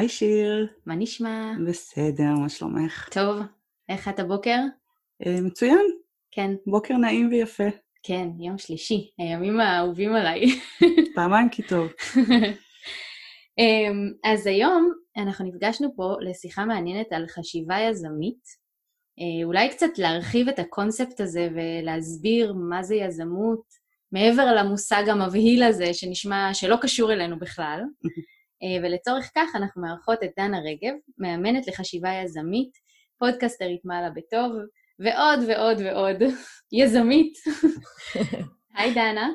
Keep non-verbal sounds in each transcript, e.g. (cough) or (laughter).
היי שיר. מה נשמע? בסדר, מה שלומך? טוב. איך את הבוקר? אה, מצוין. כן. בוקר נעים ויפה. כן, יום שלישי, הימים האהובים עליי. (laughs) פעמיים כי טוב. (laughs) אמ, אז היום אנחנו נפגשנו פה לשיחה מעניינת על חשיבה יזמית. אה, אולי קצת להרחיב את הקונספט הזה ולהסביר מה זה יזמות, מעבר למושג המבהיל הזה שנשמע שלא קשור אלינו בכלל. (laughs) אה, ולצורך כך אנחנו מארחות את דנה רגב, מאמנת לחשיבה יזמית, פודקסטרית מעלה בטוב, ועוד ועוד ועוד (laughs) יזמית. (laughs) היי דנה.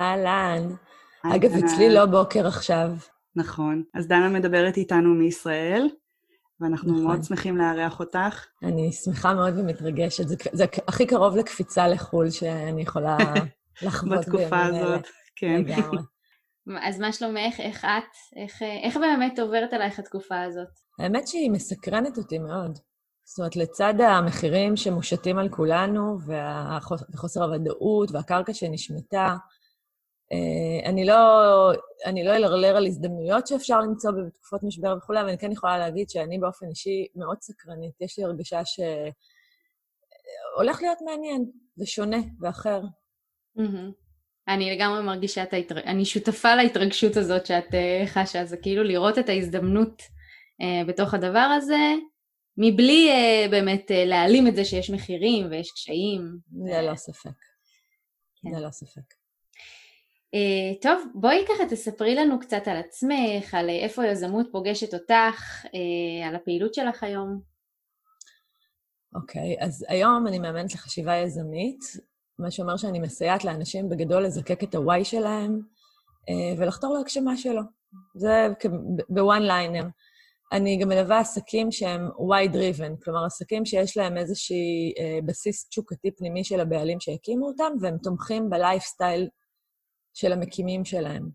אהלן. אגב, אצלי לא בוקר עכשיו. נכון. אז דנה מדברת איתנו מישראל, ואנחנו נכון. מאוד שמחים לארח אותך. אני שמחה מאוד ומתרגשת. זה, זה הכי קרוב לקפיצה לחו"ל שאני יכולה (laughs) לחוות בתקופה הזאת, כן. לגמרי. אז מה שלומך? איך את? איך, איך באמת עוברת עלייך התקופה הזאת? האמת שהיא מסקרנת אותי מאוד. זאת אומרת, לצד המחירים שמושתים על כולנו, וחוסר הוודאות, והקרקע שנשמטה, אה, אני לא, אני לא אלרלר על הזדמנויות שאפשר למצוא בתקופות משבר וכולי, אבל אני כן יכולה להגיד שאני באופן אישי מאוד סקרנית. יש לי הרגשה שהולך להיות מעניין, זה שונה ואחר. Mm-hmm. אני לגמרי מרגישה את ההתר... אני שותפה להתרגשות הזאת שאת uh, חשה, זה כאילו לראות את ההזדמנות uh, בתוך הדבר הזה, מבלי uh, באמת להעלים את זה שיש מחירים ויש קשיים. זה לא ספק. כן. זה לא ספק. Uh, טוב, בואי ככה תספרי לנו קצת על עצמך, על איפה יזמות פוגשת אותך, uh, על הפעילות שלך היום. אוקיי, okay, אז היום אני מאמנת לחשיבה יזמית, מה שאומר שאני מסייעת לאנשים בגדול לזקק את ה-Y שלהם אה, ולחתור להגשמה שלו. זה ב one liner. אני גם מלווה עסקים שהם why-driven, כלומר עסקים שיש להם איזושהי אה, בסיס תשוקתי פנימי של הבעלים שהקימו אותם, והם תומכים בלייפסטייל של המקימים שלהם.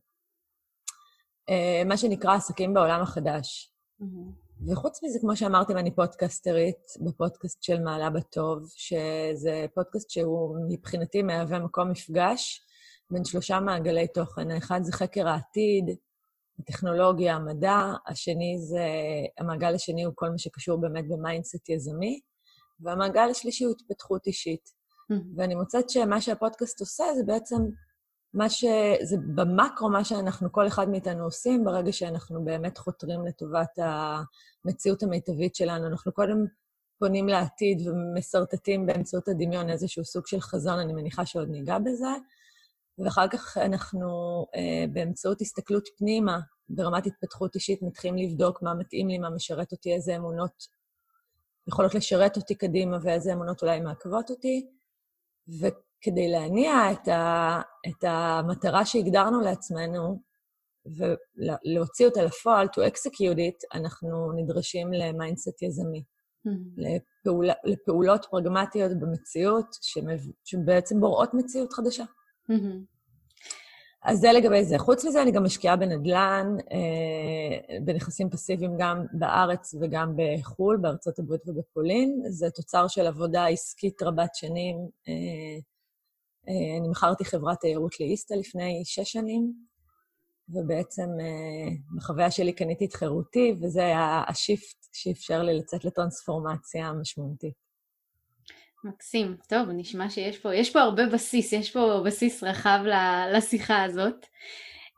אה, מה שנקרא עסקים בעולם החדש. Mm-hmm. וחוץ מזה, כמו שאמרתם, אני פודקסטרית בפודקאסט של מעלה בטוב, שזה פודקאסט שהוא מבחינתי מהווה מקום מפגש בין שלושה מעגלי תוכן. האחד זה חקר העתיד, הטכנולוגיה, המדע, השני זה, המעגל השני הוא כל מה שקשור באמת ב mindset יזמי, והמעגל השלישי הוא התפתחות אישית. Mm-hmm. ואני מוצאת שמה שהפודקאסט עושה זה בעצם מה ש... זה במקרו מה שאנחנו, כל אחד מאיתנו עושים, ברגע שאנחנו באמת חותרים לטובת המציאות המיטבית שלנו. אנחנו קודם פונים לעתיד ומסרטטים באמצעות הדמיון איזשהו סוג של חזון, אני מניחה שעוד ניגע בזה, ואחר כך אנחנו, אה, באמצעות הסתכלות פנימה, ברמת התפתחות אישית, מתחילים לבדוק מה מתאים לי, מה משרת אותי, איזה אמונות יכולות לשרת אותי קדימה ואיזה אמונות אולי מעכבות אותי. ו... כדי להניע את, ה, את המטרה שהגדרנו לעצמנו ולהוציא אותה לפועל, to execute it, אנחנו נדרשים ל mindset יזמי. Mm-hmm. לפעול, לפעולות פרגמטיות במציאות, שמב, שבעצם בוראות מציאות חדשה. Mm-hmm. אז זה לגבי זה. חוץ מזה, אני גם משקיעה בנדל"ן, אה, בנכסים פסיביים גם בארץ וגם בחו"ל, בארצות הברית ובפולין. זה תוצר של עבודה עסקית רבת שנים, אה, אה, אני מכרתי חברת תיירות לאיסטה לפני שש שנים, ובעצם אה, בחוויה שלי קניתי את חירותי, וזה היה השיפט שאפשר לי לצאת לטרנספורמציה משמעותית. מקסים. טוב, נשמע שיש פה, יש פה הרבה בסיס, יש פה בסיס רחב לשיחה הזאת.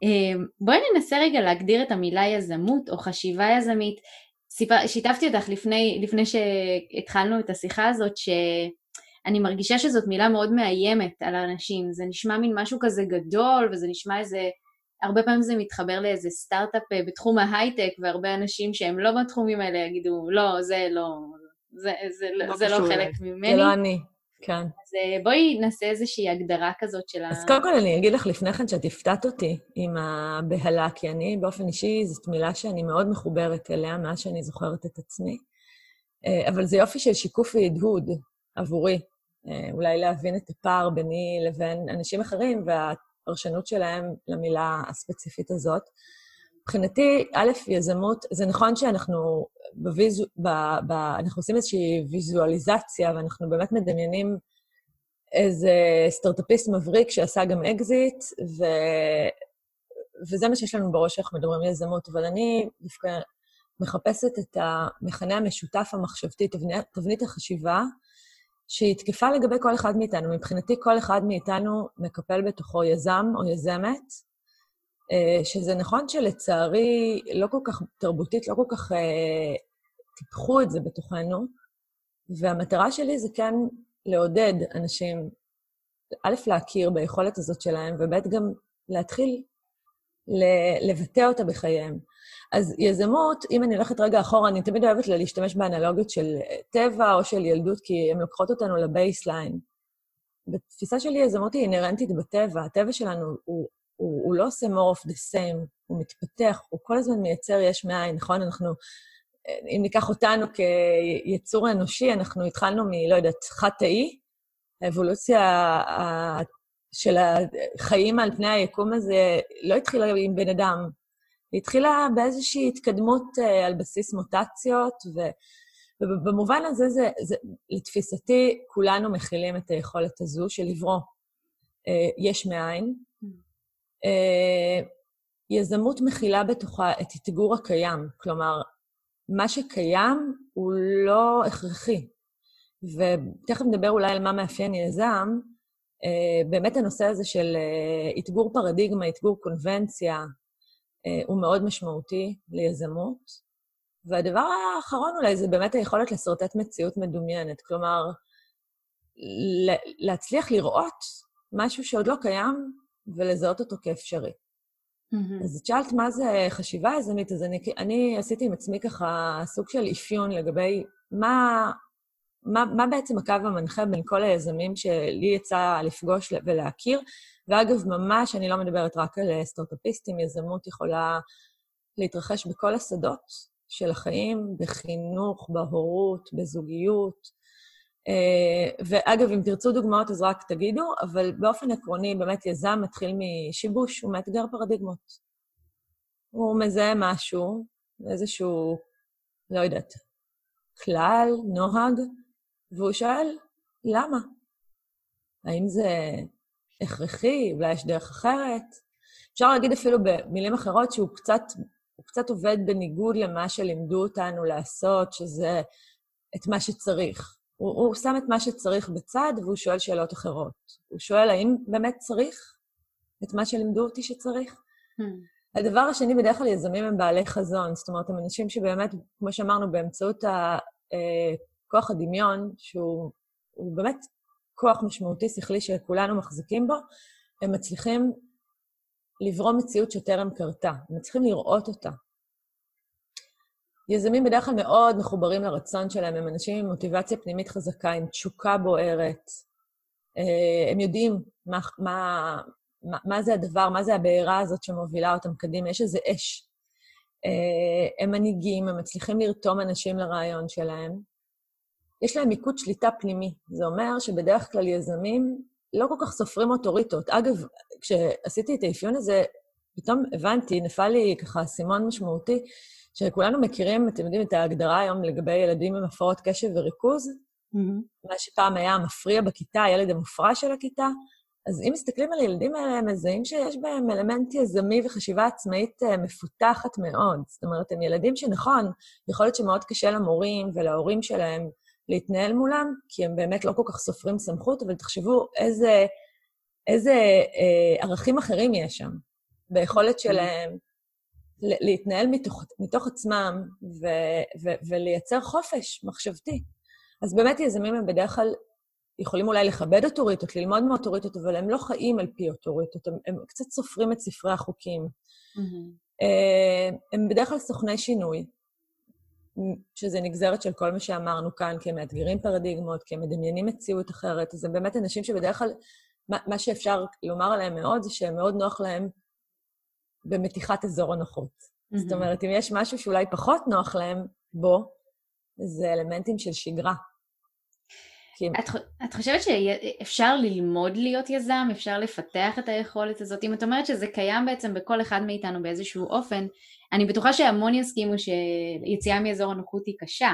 אה, בואי ננסה רגע להגדיר את המילה יזמות או חשיבה יזמית. שיתפתי אותך לפני, לפני שהתחלנו את השיחה הזאת, ש... אני מרגישה שזאת מילה מאוד מאיימת על האנשים, זה נשמע מין משהו כזה גדול, וזה נשמע איזה, הרבה פעמים זה מתחבר לאיזה סטארט-אפ אה, בתחום ההייטק, והרבה אנשים שהם לא בתחומים האלה יגידו, לא, זה לא, זה, זה, לא, זה לא חלק ממני. זה לא אני, כן. אז אה, בואי נעשה איזושהי הגדרה כזאת של ה... אז קודם כל אני אגיד לך לפני כן שאת הפתעת אותי עם הבהלה, כי אני באופן אישי, זאת מילה שאני מאוד מחוברת אליה מאז שאני זוכרת את עצמי. אה, אבל זה יופי של שיקוף והדהוד עבורי. אה, אולי להבין את הפער ביני לבין אנשים אחרים והפרשנות שלהם למילה הספציפית הזאת. מבחינתי, א', יזמות, זה נכון שאנחנו בוויזו, ב, ב, אנחנו עושים איזושהי ויזואליזציה, ואנחנו באמת מדמיינים איזה סטארט-אפיסט מבריק שעשה גם אקזיט, ו, וזה מה שיש לנו בראש כשאנחנו מדברים יזמות, אבל אני דווקא מחפשת את המכנה המשותף המחשבתי, תבנית, תבנית החשיבה, שהיא תקפה לגבי כל אחד מאיתנו. מבחינתי, כל אחד מאיתנו מקפל בתוכו יזם או יזמת, אה, שזה נכון שלצערי, לא כל כך, תרבותית, לא כל כך אה, טיפחו את זה בתוכנו, והמטרה שלי זה כן לעודד אנשים, א', להכיר ביכולת הזאת שלהם, וב', גם להתחיל לבטא אותה בחייהם. אז יזמות, אם אני הולכת רגע אחורה, אני תמיד אוהבת להשתמש באנלוגיות של טבע או של ילדות, כי הן לוקחות אותנו לבייסליין. בתפיסה שלי יזמות היא אינהרנטית בטבע. הטבע שלנו הוא, הוא, הוא לא עושה more of the same, הוא מתפתח, הוא כל הזמן מייצר יש מאין, נכון? אנחנו, אם ניקח אותנו כיצור אנושי, אנחנו התחלנו מ, לא יודעת, חד-תאי, האבולוציה של החיים על פני היקום הזה לא התחילה עם בן אדם, היא התחילה באיזושהי התקדמות uh, על בסיס מוטציות, ו, ובמובן הזה, זה, זה, לתפיסתי, כולנו מכילים את היכולת הזו של לברוא uh, יש מאין. Uh, יזמות מכילה בתוכה את אתגור הקיים, כלומר, מה שקיים הוא לא הכרחי. ותכף נדבר אולי על מה מאפיין יזם, באמת הנושא הזה של uh, אתגור פרדיגמה, אתגור קונבנציה, אה, הוא מאוד משמעותי ליזמות. והדבר האחרון אולי זה באמת היכולת לשרטט מציאות מדומיינת. כלומר, להצליח לראות משהו שעוד לא קיים ולזהות אותו כאפשרי. Mm-hmm. אז את שאלת מה זה חשיבה יזמית, אז אני, אני עשיתי עם עצמי ככה סוג של אפיון לגבי מה, מה, מה בעצם הקו המנחה בין כל היזמים שלי יצא לפגוש ולהכיר, ואגב, ממש, אני לא מדברת רק על סטארט-אפיסטים, יזמות יכולה להתרחש בכל השדות של החיים, בחינוך, בהורות, בזוגיות. אה, ואגב, אם תרצו דוגמאות, אז רק תגידו, אבל באופן עקרוני, באמת יזם מתחיל משיבוש, הוא מאתגר פרדיגמות. הוא מזהה משהו, איזשהו, לא יודעת, כלל, נוהג, והוא שואל, למה? האם זה הכרחי, אולי יש דרך אחרת. אפשר להגיד אפילו במילים אחרות שהוא קצת, קצת עובד בניגוד למה שלימדו אותנו לעשות, שזה את מה שצריך. הוא, הוא שם את מה שצריך בצד והוא שואל שאלות אחרות. הוא שואל, האם באמת צריך את מה שלימדו אותי שצריך? Hmm. הדבר השני, בדרך כלל יזמים הם בעלי חזון. זאת אומרת, הם אנשים שבאמת, כמו שאמרנו, באמצעות ה, אה, כוח הדמיון, שהוא באמת כוח משמעותי שכלי שכולנו מחזיקים בו, הם מצליחים לברוא מציאות שטרם קרתה, הם מצליחים לראות אותה. יזמים בדרך כלל מאוד מחוברים לרצון שלהם, הם אנשים עם מוטיבציה פנימית חזקה, עם תשוקה בוערת. אה, הם יודעים מה, מה, מה, מה זה הדבר, מה זה הבעירה הזאת שמובילה אותם קדימה, יש איזה אש. אה, הם מנהיגים, הם מצליחים לרתום אנשים לרעיון שלהם, יש להם מיקוד שליטה פנימי. זה אומר שבדרך כלל יזמים לא כל כך סופרים אוטוריטות. אגב, כשעשיתי את האפיון הזה, פתאום הבנתי, נפל לי ככה אסימון משמעותי, שכולנו מכירים, אתם יודעים, את ההגדרה היום לגבי ילדים עם הפרעות קשב וריכוז, mm-hmm. מה שפעם היה המפריע בכיתה, הילד המופרע של הכיתה. אז אם מסתכלים על הילדים האלה, הם מזהים שיש בהם אלמנט יזמי וחשיבה עצמאית אה, מפותחת מאוד. זאת אומרת, הם ילדים שנכון, יכול להיות שמאוד קשה למורים ולהורים שלהם להתנהל מולם, כי הם באמת לא כל כך סופרים סמכות, אבל תחשבו איזה, איזה אה, ערכים אחרים יש שם, ביכולת שלהם להתנהל מתוך, מתוך עצמם ו, ו, ולייצר חופש מחשבתי. אז באמת יזמים הם בדרך כלל יכולים אולי לכבד אוטוריטות, ללמוד מאוטוריטות, אבל הם לא חיים על פי אוטוריטות, הם, הם קצת סופרים את ספרי החוקים. Mm-hmm. הם בדרך כלל סוכני שינוי, שזה נגזרת של כל מה שאמרנו כאן, כי הם מאתגרים פרדיגמות, כי הם מדמיינים מציאות אחרת. אז הם באמת אנשים שבדרך כלל, מה, מה שאפשר לומר עליהם מאוד, זה שהם מאוד נוח להם במתיחת אזור הנוחות. Mm-hmm. זאת אומרת, אם יש משהו שאולי פחות נוח להם בו, זה אלמנטים של שגרה. כי... את, את חושבת שאפשר ללמוד להיות יזם? אפשר לפתח את היכולת הזאת? אם את אומרת שזה קיים בעצם בכל אחד מאיתנו באיזשהו אופן, אני בטוחה שהמון יסכימו שיציאה מאזור הנוחות היא קשה.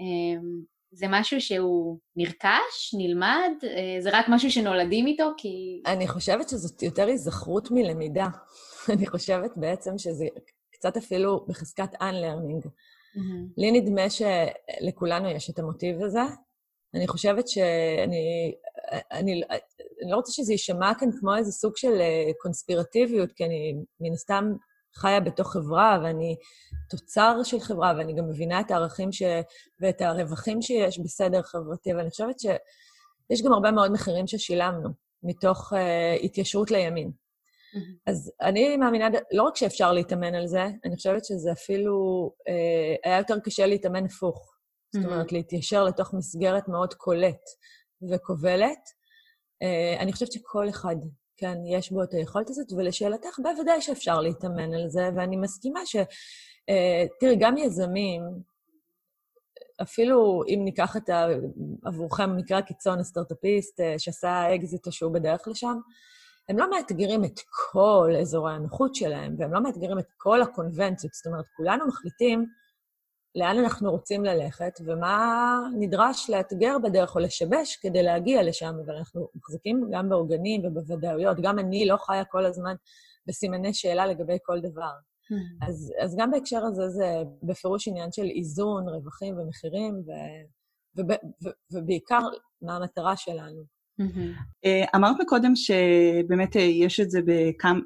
אמ, זה משהו שהוא נרכש, נלמד? אה, זה רק משהו שנולדים איתו? כי... אני חושבת שזאת יותר היזכרות מלמידה. (laughs) אני חושבת בעצם שזה קצת אפילו בחזקת unlearning. Mm-hmm. לי נדמה שלכולנו יש את המוטיב הזה. אני חושבת שאני... אני, אני לא רוצה שזה יישמע כאן כמו איזה סוג של אה, קונספירטיביות, כי אני מן הסתם חיה בתוך חברה, ואני תוצר של חברה, ואני גם מבינה את הערכים ש... ואת הרווחים שיש בסדר חברתי, ואני חושבת שיש גם הרבה מאוד מחירים ששילמנו מתוך uh, התיישרות לימין. Mm-hmm. אז אני מאמינה, לא רק שאפשר להתאמן על זה, אני חושבת שזה אפילו uh, היה יותר קשה להתאמן הפוך. Mm-hmm. זאת אומרת, להתיישר לתוך מסגרת מאוד קולט וכובלת. Uh, אני חושבת שכל אחד כן, יש בו את היכולת הזאת, ולשאלתך, בוודאי שאפשר להתאמן על זה, ואני מסכימה ש... אה, תראי, גם יזמים, אפילו אם ניקח את ה... עבורכם מקרה הקיצון, הסטארט-אפיסט אה, שעשה אקזיט או שהוא בדרך לשם, הם לא מאתגרים את כל אזורי הנוחות שלהם, והם לא מאתגרים את כל הקונבנציות. זאת אומרת, כולנו מחליטים לאן אנחנו רוצים ללכת ומה נדרש לאתגר בדרך או לשבש כדי להגיע לשם, אבל אנחנו מחזיקים גם בעוגנים ובוודאויות. גם אני לא חיה כל הזמן בסימני שאלה לגבי כל דבר. Mm-hmm. אז, אז גם בהקשר הזה זה בפירוש עניין של איזון, רווחים ומחירים, ו, וב, ו, ובעיקר מה המטרה שלנו. Mm-hmm. אמרת מקודם שבאמת אה, יש את זה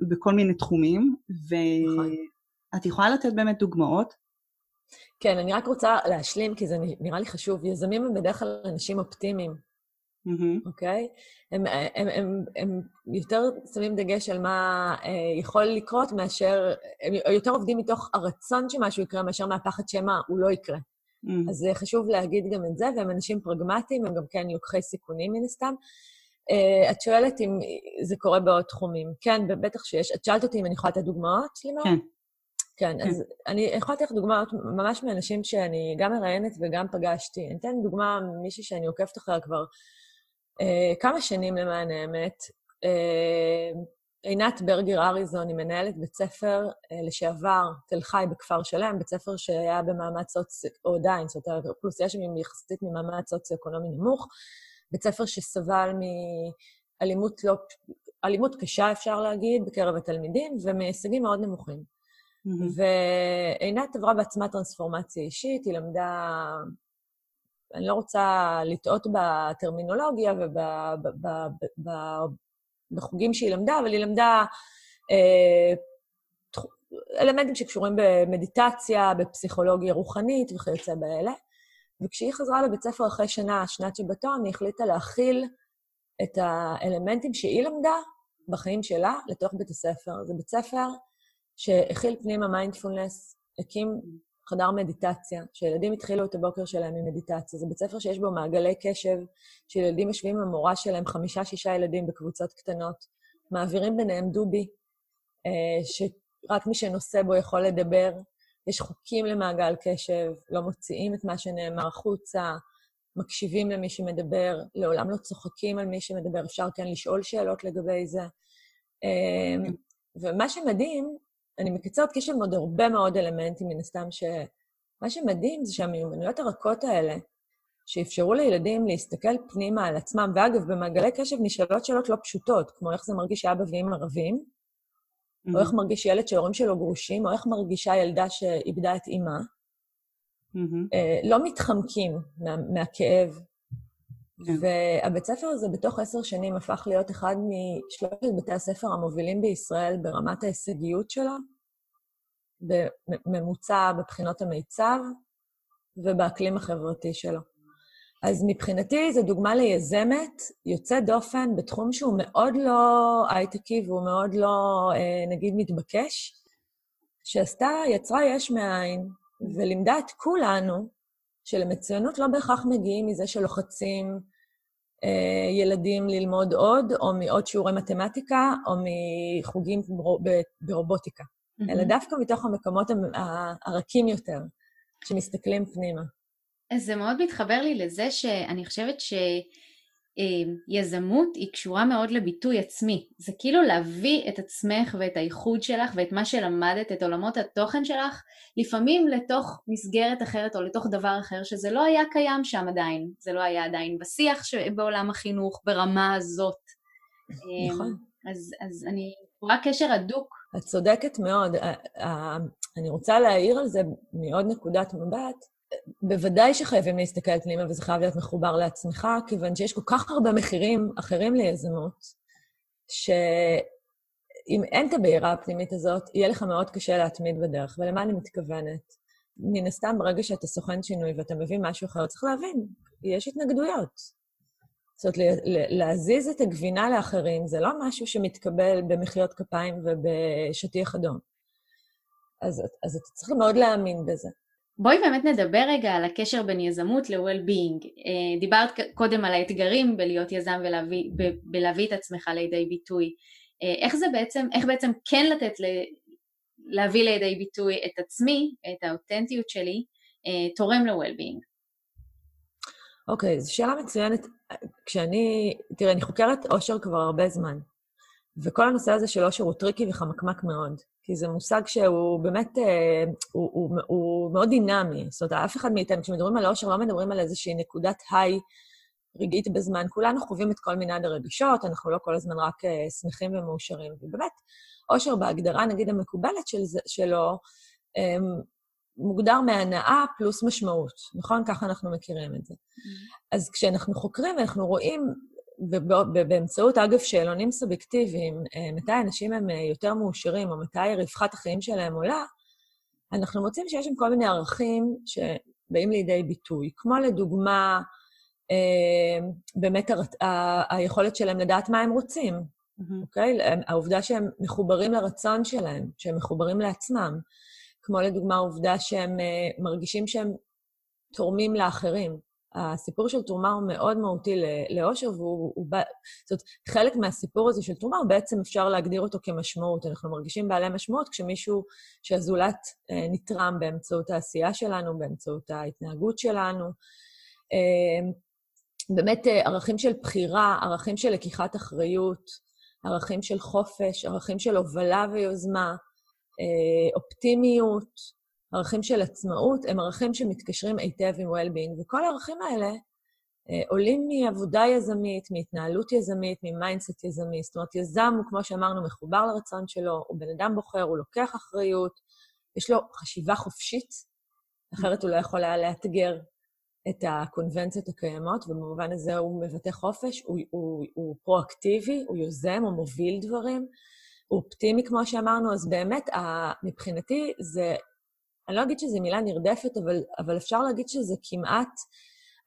בכל מיני תחומים, נכון. ואת יכולה לתת באמת דוגמאות? כן, אני רק רוצה להשלים, כי זה נראה לי חשוב. יזמים הם בדרך כלל אנשים אופטימיים, אוקיי? Mm-hmm. Okay? הם, הם, הם, הם יותר שמים דגש על מה אה, יכול לקרות מאשר, הם יותר עובדים מתוך הרצון שמשהו יקרה, מאשר מהפחד שמא הוא לא יקרה. Mm-hmm. אז חשוב להגיד גם את זה, והם אנשים פרגמטיים, הם גם כן לוקחי סיכונים מן הסתם. Uh, את שואלת אם זה קורה בעוד תחומים. כן, בטח שיש. את שאלת אותי אם אני יכולה לתת דוגמאות, לימור? כן. כן, אז אני יכולה לתת לך דוגמאות ממש מאנשים שאני גם מראיינת וגם פגשתי. אני אתן דוגמה ממישהי שאני עוקבת אחריה כבר אה, כמה שנים למען האמת. אה, עינת ברגר אריזון היא מנהלת בית ספר אה, לשעבר, תל חי בכפר שלם, בית ספר שהיה במעמד סוציו, או עדיין, זאת אומרת, האוכלוסייה שם היא יחסית ממעמד סוציו-אקונומי נמוך, בית ספר שסבל מאלימות לא, אלימות קשה, אפשר להגיד, בקרב התלמידים, ומהישגים מאוד נמוכים. Mm-hmm. ועינת עברה בעצמה טרנספורמציה אישית, היא למדה, אני לא רוצה לטעות בטרמינולוגיה ובחוגים שהיא למדה, אבל היא למדה אה, אלמנטים שקשורים במדיטציה, בפסיכולוגיה רוחנית וכיוצא באלה. וכשהיא חזרה לבית ספר אחרי שנה, שנת שבתון, היא החליטה להכיל את האלמנטים שהיא למדה בחיים שלה לתוך בית הספר. זה בית ספר שהכיל פנימה מיינדפולנס, הקים חדר מדיטציה, שילדים התחילו את הבוקר שלהם עם מדיטציה. זה בית ספר שיש בו מעגלי קשב, שילדים יושבים עם המורה שלהם, חמישה-שישה ילדים בקבוצות קטנות, מעבירים ביניהם דובי, אה, שרק מי שנושא בו יכול לדבר. יש חוקים למעגל קשב, לא מוציאים את מה שנאמר החוצה, מקשיבים למי שמדבר, לעולם לא צוחקים על מי שמדבר, אפשר כן לשאול שאלות לגבי זה. אה, ומה שמדהים אני מקצרת כי יש שם עוד הרבה מאוד אלמנטים, מן הסתם, שמה שמדהים זה שהמיומנויות הרכות האלה, שאפשרו לילדים להסתכל פנימה על עצמם, ואגב, במעגלי קשב נשאלות שאלות לא פשוטות, כמו איך זה מרגיש שאבא ואמא ערבים, mm-hmm. או איך מרגיש ילד שההורים שלו גרושים, או איך מרגישה ילדה שאיבדה את אימה. Mm-hmm. אה, לא מתחמקים מה, מהכאב. כן. והבית ספר הזה בתוך עשר שנים הפך להיות אחד משלושת בתי הספר המובילים בישראל ברמת ההישגיות שלו, בממוצע בבחינות המיצב ובאקלים החברתי שלו. אז מבחינתי זו דוגמה ליזמת יוצאת דופן בתחום שהוא מאוד לא הייטקי והוא מאוד לא, אה, נגיד, מתבקש, שעשתה, יצרה יש מאין ולימדה את כולנו שלמצוינות לא בהכרח מגיעים מזה שלוחצים אה, ילדים ללמוד עוד, או מעוד שיעורי מתמטיקה, או מחוגים ברובוטיקה, mm-hmm. אלא דווקא מתוך המקומות הרכים יותר, שמסתכלים פנימה. אז זה מאוד מתחבר לי לזה שאני חושבת ש... אמ, יזמות היא קשורה מאוד לביטוי עצמי. זה כאילו להביא את עצמך ואת הייחוד שלך ואת מה שלמדת, את עולמות התוכן שלך, לפעמים לתוך מסגרת אחרת או לתוך דבר אחר שזה לא היה קיים שם עדיין. זה לא היה עדיין בשיח בעולם החינוך ברמה הזאת. נכון. אז, אז אני רואה קשר הדוק את צודקת מאוד. אני רוצה להעיר על זה מעוד נקודת מבט. בוודאי שחייבים להסתכל פנימה, וזה חייב להיות מחובר לעצמך, כיוון שיש כל כך הרבה מחירים אחרים ליזמות, שאם אין את הבעירה הפנימית הזאת, יהיה לך מאוד קשה להתמיד בדרך. ולמה אני מתכוונת? מן הסתם, ברגע שאתה סוכן שינוי ואתה מביא משהו אחר, צריך להבין, יש התנגדויות. זאת אומרת, להזיז את הגבינה לאחרים זה לא משהו שמתקבל במחיאות כפיים ובשטיח אדום. אז, אז אתה צריך מאוד להאמין בזה. בואי באמת נדבר רגע על הקשר בין יזמות ל-well-being. אה, דיברת קודם על האתגרים בלהיות יזם ולהביא את עצמך לידי ביטוי. אה, איך זה בעצם, איך בעצם כן לתת, להביא לידי ביטוי את עצמי, את האותנטיות שלי, אה, תורם ל-well-being? אוקיי, okay, זו שאלה מצוינת. כשאני, תראה, אני חוקרת אושר כבר הרבה זמן, וכל הנושא הזה של אושר הוא טריקי וחמקמק מאוד, כי זה מושג שהוא באמת, אה, הוא, הוא, הוא מאוד דינמי. זאת אומרת, אף אחד מאיתנו, כשמדברים על אושר, לא מדברים על איזושהי נקודת high רגעית בזמן. כולנו חווים את כל מנעד הרגשות, אנחנו לא כל הזמן רק אה, שמחים ומאושרים. ובאמת, אושר בהגדרה, נגיד, המקובלת של זה, שלו, אמ, מוגדר מהנאה פלוס משמעות, נכון? ככה אנחנו מכירים את זה. Mm-hmm. אז כשאנחנו חוקרים ואנחנו רואים, ובאמצעות, אגב, שאלונים סובייקטיביים, אה, מתי אנשים הם אה, יותר מאושרים, או מתי רווחת החיים שלהם עולה, אנחנו מוצאים שיש שם כל מיני ערכים שבאים לידי ביטוי, כמו לדוגמה, אה, באמת היכולת שלהם לדעת מה הם רוצים, mm-hmm. אוקיי? העובדה שהם מחוברים לרצון שלהם, שהם מחוברים לעצמם. כמו לדוגמה העובדה שהם מרגישים שהם תורמים לאחרים. הסיפור של תרומה הוא מאוד מהותי לאושר, והוא... הוא, זאת אומרת, חלק מהסיפור הזה של תרומה, הוא בעצם אפשר להגדיר אותו כמשמעות. אנחנו מרגישים בעלי משמעות כשמישהו, שהזולת uh, נתרם באמצעות העשייה שלנו, באמצעות ההתנהגות שלנו. Uh, באמת ערכים של בחירה, ערכים של לקיחת אחריות, ערכים של חופש, ערכים של הובלה ויוזמה, אה, אופטימיות, ערכים של עצמאות, הם ערכים שמתקשרים היטב עם well-being, וכל הערכים האלה אה, עולים מעבודה יזמית, מהתנהלות יזמית, מ mindset יזמי. זאת אומרת, יזם הוא, כמו שאמרנו, מחובר לרצון שלו, הוא בן אדם בוחר, הוא לוקח אחריות, יש לו חשיבה חופשית, אחרת הוא לא יכול היה לאתגר את הקונבנציות הקיימות, ובמובן הזה הוא מבטא חופש, הוא, הוא, הוא פרואקטיבי, הוא יוזם, הוא מוביל דברים. אופטימי, כמו שאמרנו, אז באמת, מבחינתי זה, אני לא אגיד שזו מילה נרדפת, אבל, אבל אפשר להגיד שזה כמעט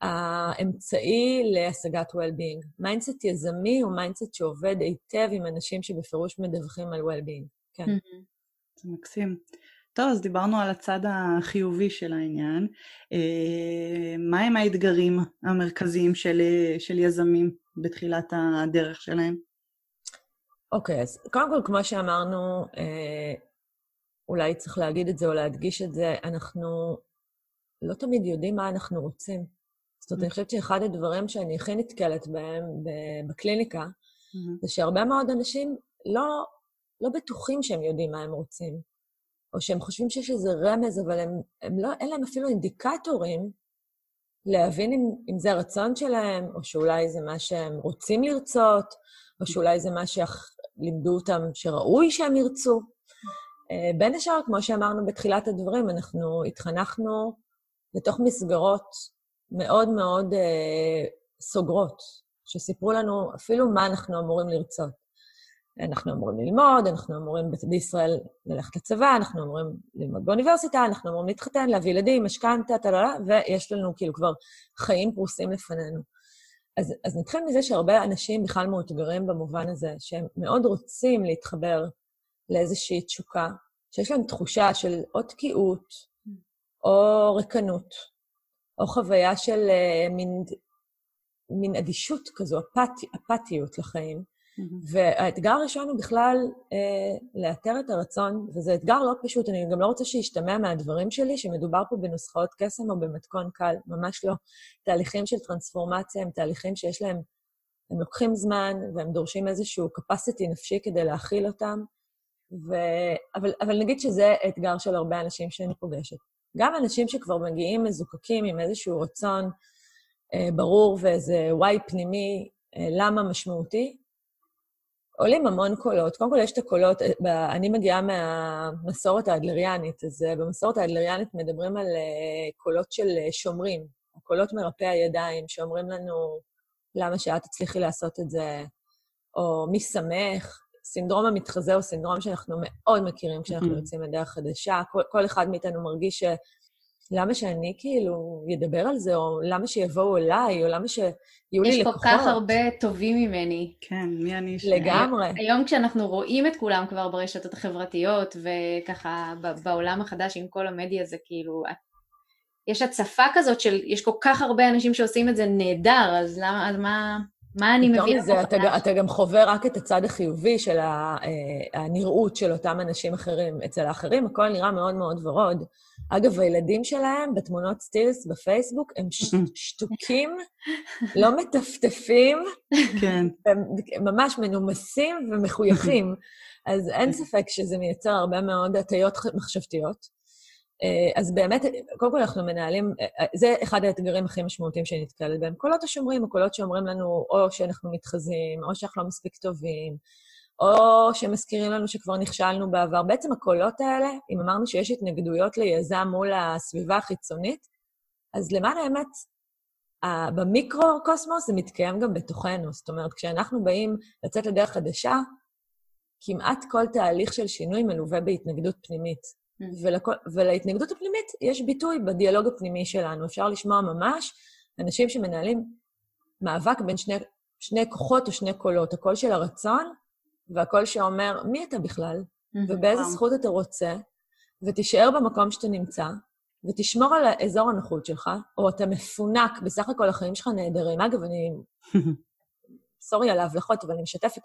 האמצעי להשגת well-being. mindset יזמי הוא mindset שעובד היטב עם אנשים שבפירוש מדווחים על well-being, כן. זה מקסים. טוב, אז דיברנו על הצד החיובי של העניין. אה, מהם האתגרים המרכזיים של, של יזמים בתחילת הדרך שלהם? אוקיי, אז קודם כל, כמו שאמרנו, אה, אולי צריך להגיד את זה או להדגיש את זה, אנחנו לא תמיד יודעים מה אנחנו רוצים. זאת אומרת, אני חושבת שאחד הדברים שאני הכי נתקלת בהם בקליניקה, זה שהרבה מאוד אנשים לא, לא בטוחים שהם יודעים מה הם רוצים, או שהם חושבים שיש איזה רמז, אבל הם, הם לא, אין להם אפילו אינדיקטורים להבין אם, אם זה הרצון שלהם, או שאולי זה מה שהם רוצים לרצות, או שאולי זה מה לימדו אותם שראוי שהם ירצו. אה, בין השאר, כמו שאמרנו בתחילת הדברים, אנחנו התחנכנו לתוך מסגרות מאוד מאוד אה, סוגרות, שסיפרו לנו אפילו מה אנחנו אמורים לרצות. אנחנו אמורים ללמוד, אנחנו אמורים בישראל ללכת לצבא, אנחנו אמורים ללמוד באוניברסיטה, אנחנו אמורים להתחתן, להביא ילדים, משכנתה, טללה, ויש לנו כאילו כבר חיים פרוסים לפנינו. אז, אז נתחיל מזה שהרבה אנשים בכלל מאותגרים במובן הזה, שהם מאוד רוצים להתחבר לאיזושהי תשוקה, שיש להם תחושה של או תקיעות, או ריקנות, או חוויה של uh, מין, מין אדישות כזו, אפת, אפתיות לחיים. Mm-hmm. והאתגר הראשון הוא בכלל אה, לאתר את הרצון, וזה אתגר לא פשוט, אני גם לא רוצה שישתמע מהדברים שלי שמדובר פה בנוסחאות קסם או במתכון קל, ממש לא. תהליכים של טרנספורמציה הם תהליכים שיש להם, הם לוקחים זמן והם דורשים איזשהו capacity נפשי כדי להכיל אותם, ו... אבל, אבל נגיד שזה אתגר של הרבה אנשים שאני פוגשת. גם אנשים שכבר מגיעים מזוקקים עם איזשהו רצון אה, ברור ואיזה וואי פנימי, אה, למה משמעותי, עולים המון קולות. קודם כל, יש את הקולות, אני מגיעה מהמסורת האדלריאנית, אז במסורת האדלריאנית מדברים על קולות של שומרים, קולות מרפא הידיים, שאומרים לנו, למה שאת תצליחי לעשות את זה, או מי שמח. סינדרום המתחזה הוא סינדרום שאנחנו מאוד מכירים כשאנחנו יוצאים לדרך חדשה. כל, כל אחד מאיתנו מרגיש ש... למה שאני כאילו אדבר על זה, או למה שיבואו אליי, או למה שיהיו לי לקוחות. יש כל כך הרבה טובים ממני. כן, מי אני ש... לגמרי. היום כשאנחנו רואים את כולם כבר ברשתות החברתיות, וככה בעולם החדש עם כל המדיה זה כאילו, יש הצפה כזאת של, יש כל כך הרבה אנשים שעושים את זה נהדר, אז למה, אז מה... מה אני מבינה? מזה, אתה, אתה גם חווה רק את הצד החיובי של אה, הנראות של אותם אנשים אחרים. אצל האחרים הכל נראה מאוד מאוד ורוד. אגב, הילדים שלהם בתמונות סטילס בפייסבוק הם ש- (laughs) שתוקים, לא מטפטפים, כן. ממש מנומסים ומחויכים. (laughs) אז אין ספק שזה מייצר הרבה מאוד הטיות מחשבתיות. אה, אז באמת, קודם כל אנחנו מנהלים, אה, אה, זה אחד האתגרים הכי משמעותיים שאני נתקלת בהם. קולות השומרים, הקולות שאומרים לנו או שאנחנו מתחזים, או שאנחנו לא מספיק טובים, או שמזכירים לנו שכבר נכשלנו בעבר. בעצם הקולות האלה, אם אמרנו שיש התנגדויות ליזם מול הסביבה החיצונית, אז למען האמת, במיקרו-קוסמוס זה מתקיים גם בתוכנו. זאת אומרת, כשאנחנו באים לצאת לדרך חדשה, כמעט כל תהליך של שינוי מלווה בהתנגדות פנימית. ולכל, ולהתנגדות הפנימית יש ביטוי בדיאלוג הפנימי שלנו. אפשר לשמוע ממש אנשים שמנהלים מאבק בין שני, שני כוחות או שני קולות, הקול של הרצון והקול שאומר, מי אתה בכלל? ובאיזה זכות אתה רוצה? ותישאר במקום שאתה נמצא, ותשמור על האזור הנוחות שלך, או אתה מפונק, בסך הכל החיים שלך נהדרים. אגב, אני... (laughs) סורי על ההבלחות, אבל אני משתפת.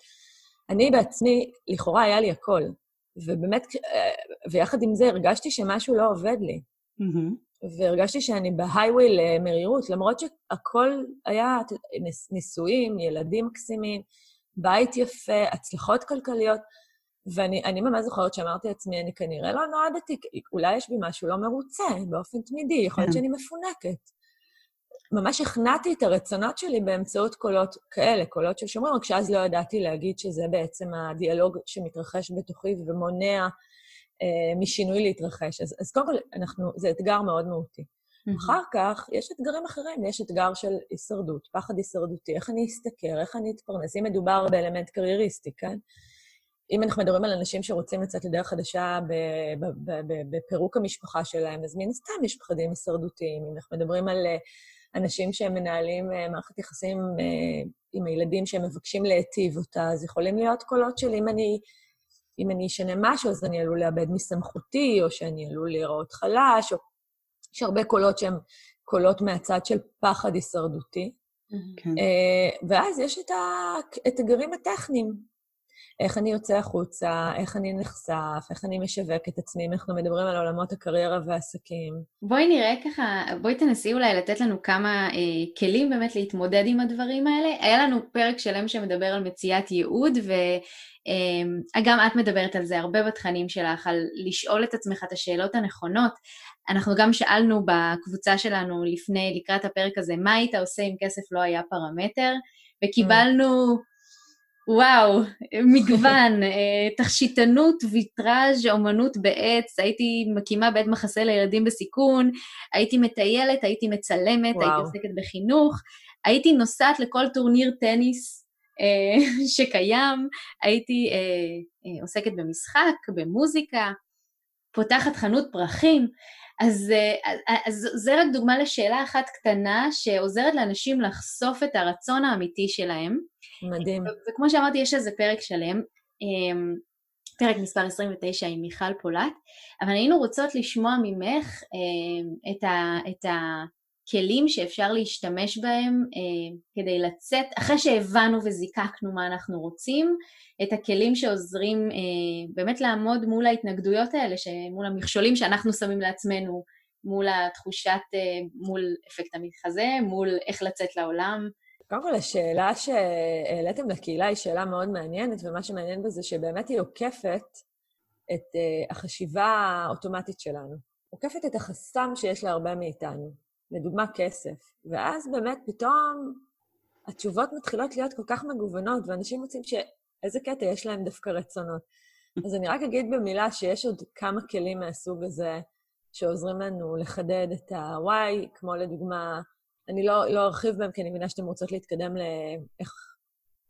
אני בעצמי, לכאורה היה לי הכל. ובאמת, אה, ויחד עם זה הרגשתי שמשהו לא עובד לי. Mm-hmm. והרגשתי שאני בהיי-ווי למרירות, למרות שהכל היה נישואים, ילדים מקסימים, בית יפה, הצלחות כלכליות, ואני ממש זוכרת שאמרתי לעצמי, אני כנראה לא נועדתי, אולי יש בי משהו לא מרוצה באופן תמידי, יכול להיות כן. שאני מפונקת. ממש הכנעתי את הרצונות שלי באמצעות קולות כאלה, קולות של שומרים, רק שאז לא ידעתי להגיד שזה בעצם הדיאלוג שמתרחש בתוכי ומונע אה, משינוי להתרחש. אז, אז קודם כל, אנחנו, זה אתגר מאוד מהותי. Mm-hmm. אחר כך, יש אתגרים אחרים, יש אתגר של הישרדות, פחד הישרדותי, איך אני אשתכר, איך אני אתפרנס, אם מדובר באלמנט קרייריסטי, כן? אם אנחנו מדברים על אנשים שרוצים לצאת לדרך חדשה בפירוק המשפחה שלהם, אז מן הסתם יש פחדים הישרדותיים. אם אנחנו מדברים על אנשים שהם מנהלים אה, מערכת יחסים אה, עם הילדים שהם מבקשים להיטיב אותה, אז יכולים להיות קולות של אם אני, אם אני אשנה משהו, אז אני עלול לאבד מסמכותי, או שאני עלול להיראות חלש, או... יש הרבה קולות שהם קולות מהצד של פחד הישרדותי. כן. אה, ואז יש את האתגרים הטכניים, איך אני יוצא החוצה, איך אני נחשף, איך אני משווק את עצמי, אם אנחנו מדברים על עולמות הקריירה והעסקים. בואי נראה ככה, בואי תנסי אולי לתת לנו כמה אה, כלים באמת להתמודד עם הדברים האלה. היה לנו פרק שלם שמדבר על מציאת ייעוד, וגם אה, את מדברת על זה הרבה בתכנים שלך, על לשאול את עצמך את השאלות הנכונות. אנחנו גם שאלנו בקבוצה שלנו לפני, לקראת הפרק הזה, מה היית עושה אם כסף לא היה פרמטר? וקיבלנו... וואו, מגוון, אה, תכשיטנות, ויטראז', אומנות בעץ, הייתי מקימה בית מחסה לילדים בסיכון, הייתי מטיילת, הייתי מצלמת, וואו. הייתי עוסקת בחינוך, הייתי נוסעת לכל טורניר טניס אה, (laughs) שקיים, הייתי אה, עוסקת במשחק, במוזיקה, פותחת חנות פרחים. אז, אז, אז זה רק דוגמה לשאלה אחת קטנה שעוזרת לאנשים לחשוף את הרצון האמיתי שלהם. מדהים. וכמו שאמרתי, יש איזה פרק שלם, אמ, פרק מספר 29 עם מיכל פולט, אבל היינו רוצות לשמוע ממך אמ, את, ה, את הכלים שאפשר להשתמש בהם אמ, כדי לצאת, אחרי שהבנו וזיקקנו מה אנחנו רוצים, את הכלים שעוזרים באמת לעמוד מול ההתנגדויות האלה, מול המכשולים שאנחנו שמים לעצמנו, מול התחושת, מול אפקט המתחזה, מול איך לצאת לעולם. קודם כל, השאלה שהעליתם לקהילה היא שאלה מאוד מעניינת, ומה שמעניין בזה שבאמת היא עוקפת את uh, החשיבה האוטומטית שלנו. עוקפת את החסם שיש להרבה מאיתנו, לדוגמה כסף. ואז באמת פתאום התשובות מתחילות להיות כל כך מגוונות, ואנשים מוצאים ש... איזה קטע יש להם דווקא רצונות. אז אני רק אגיד במילה שיש עוד כמה כלים מהסוג הזה שעוזרים לנו לחדד את ה-why, כמו לדוגמה, אני לא, לא ארחיב בהם, כי אני מבינה שאתם רוצות להתקדם לאיך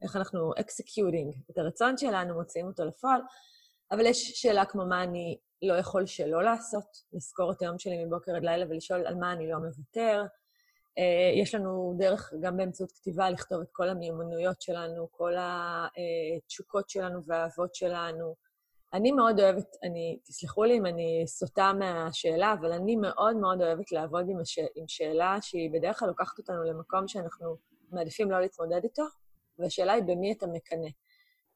איך אנחנו executing את הרצון שלנו, מוציאים אותו לפועל, אבל יש שאלה כמו מה אני לא יכול שלא לעשות, לזכור את היום שלי מבוקר עד לילה ולשאול על מה אני לא מוותר. Uh, יש לנו דרך, גם באמצעות כתיבה, לכתוב את כל המיומנויות שלנו, כל התשוקות שלנו והאהבות שלנו. אני מאוד אוהבת, אני, תסלחו לי אם אני סוטה מהשאלה, אבל אני מאוד מאוד אוהבת לעבוד עם, הש, עם שאלה שהיא בדרך כלל לוקחת אותנו למקום שאנחנו מעדיפים לא להתמודד איתו, והשאלה היא במי אתה מקנא.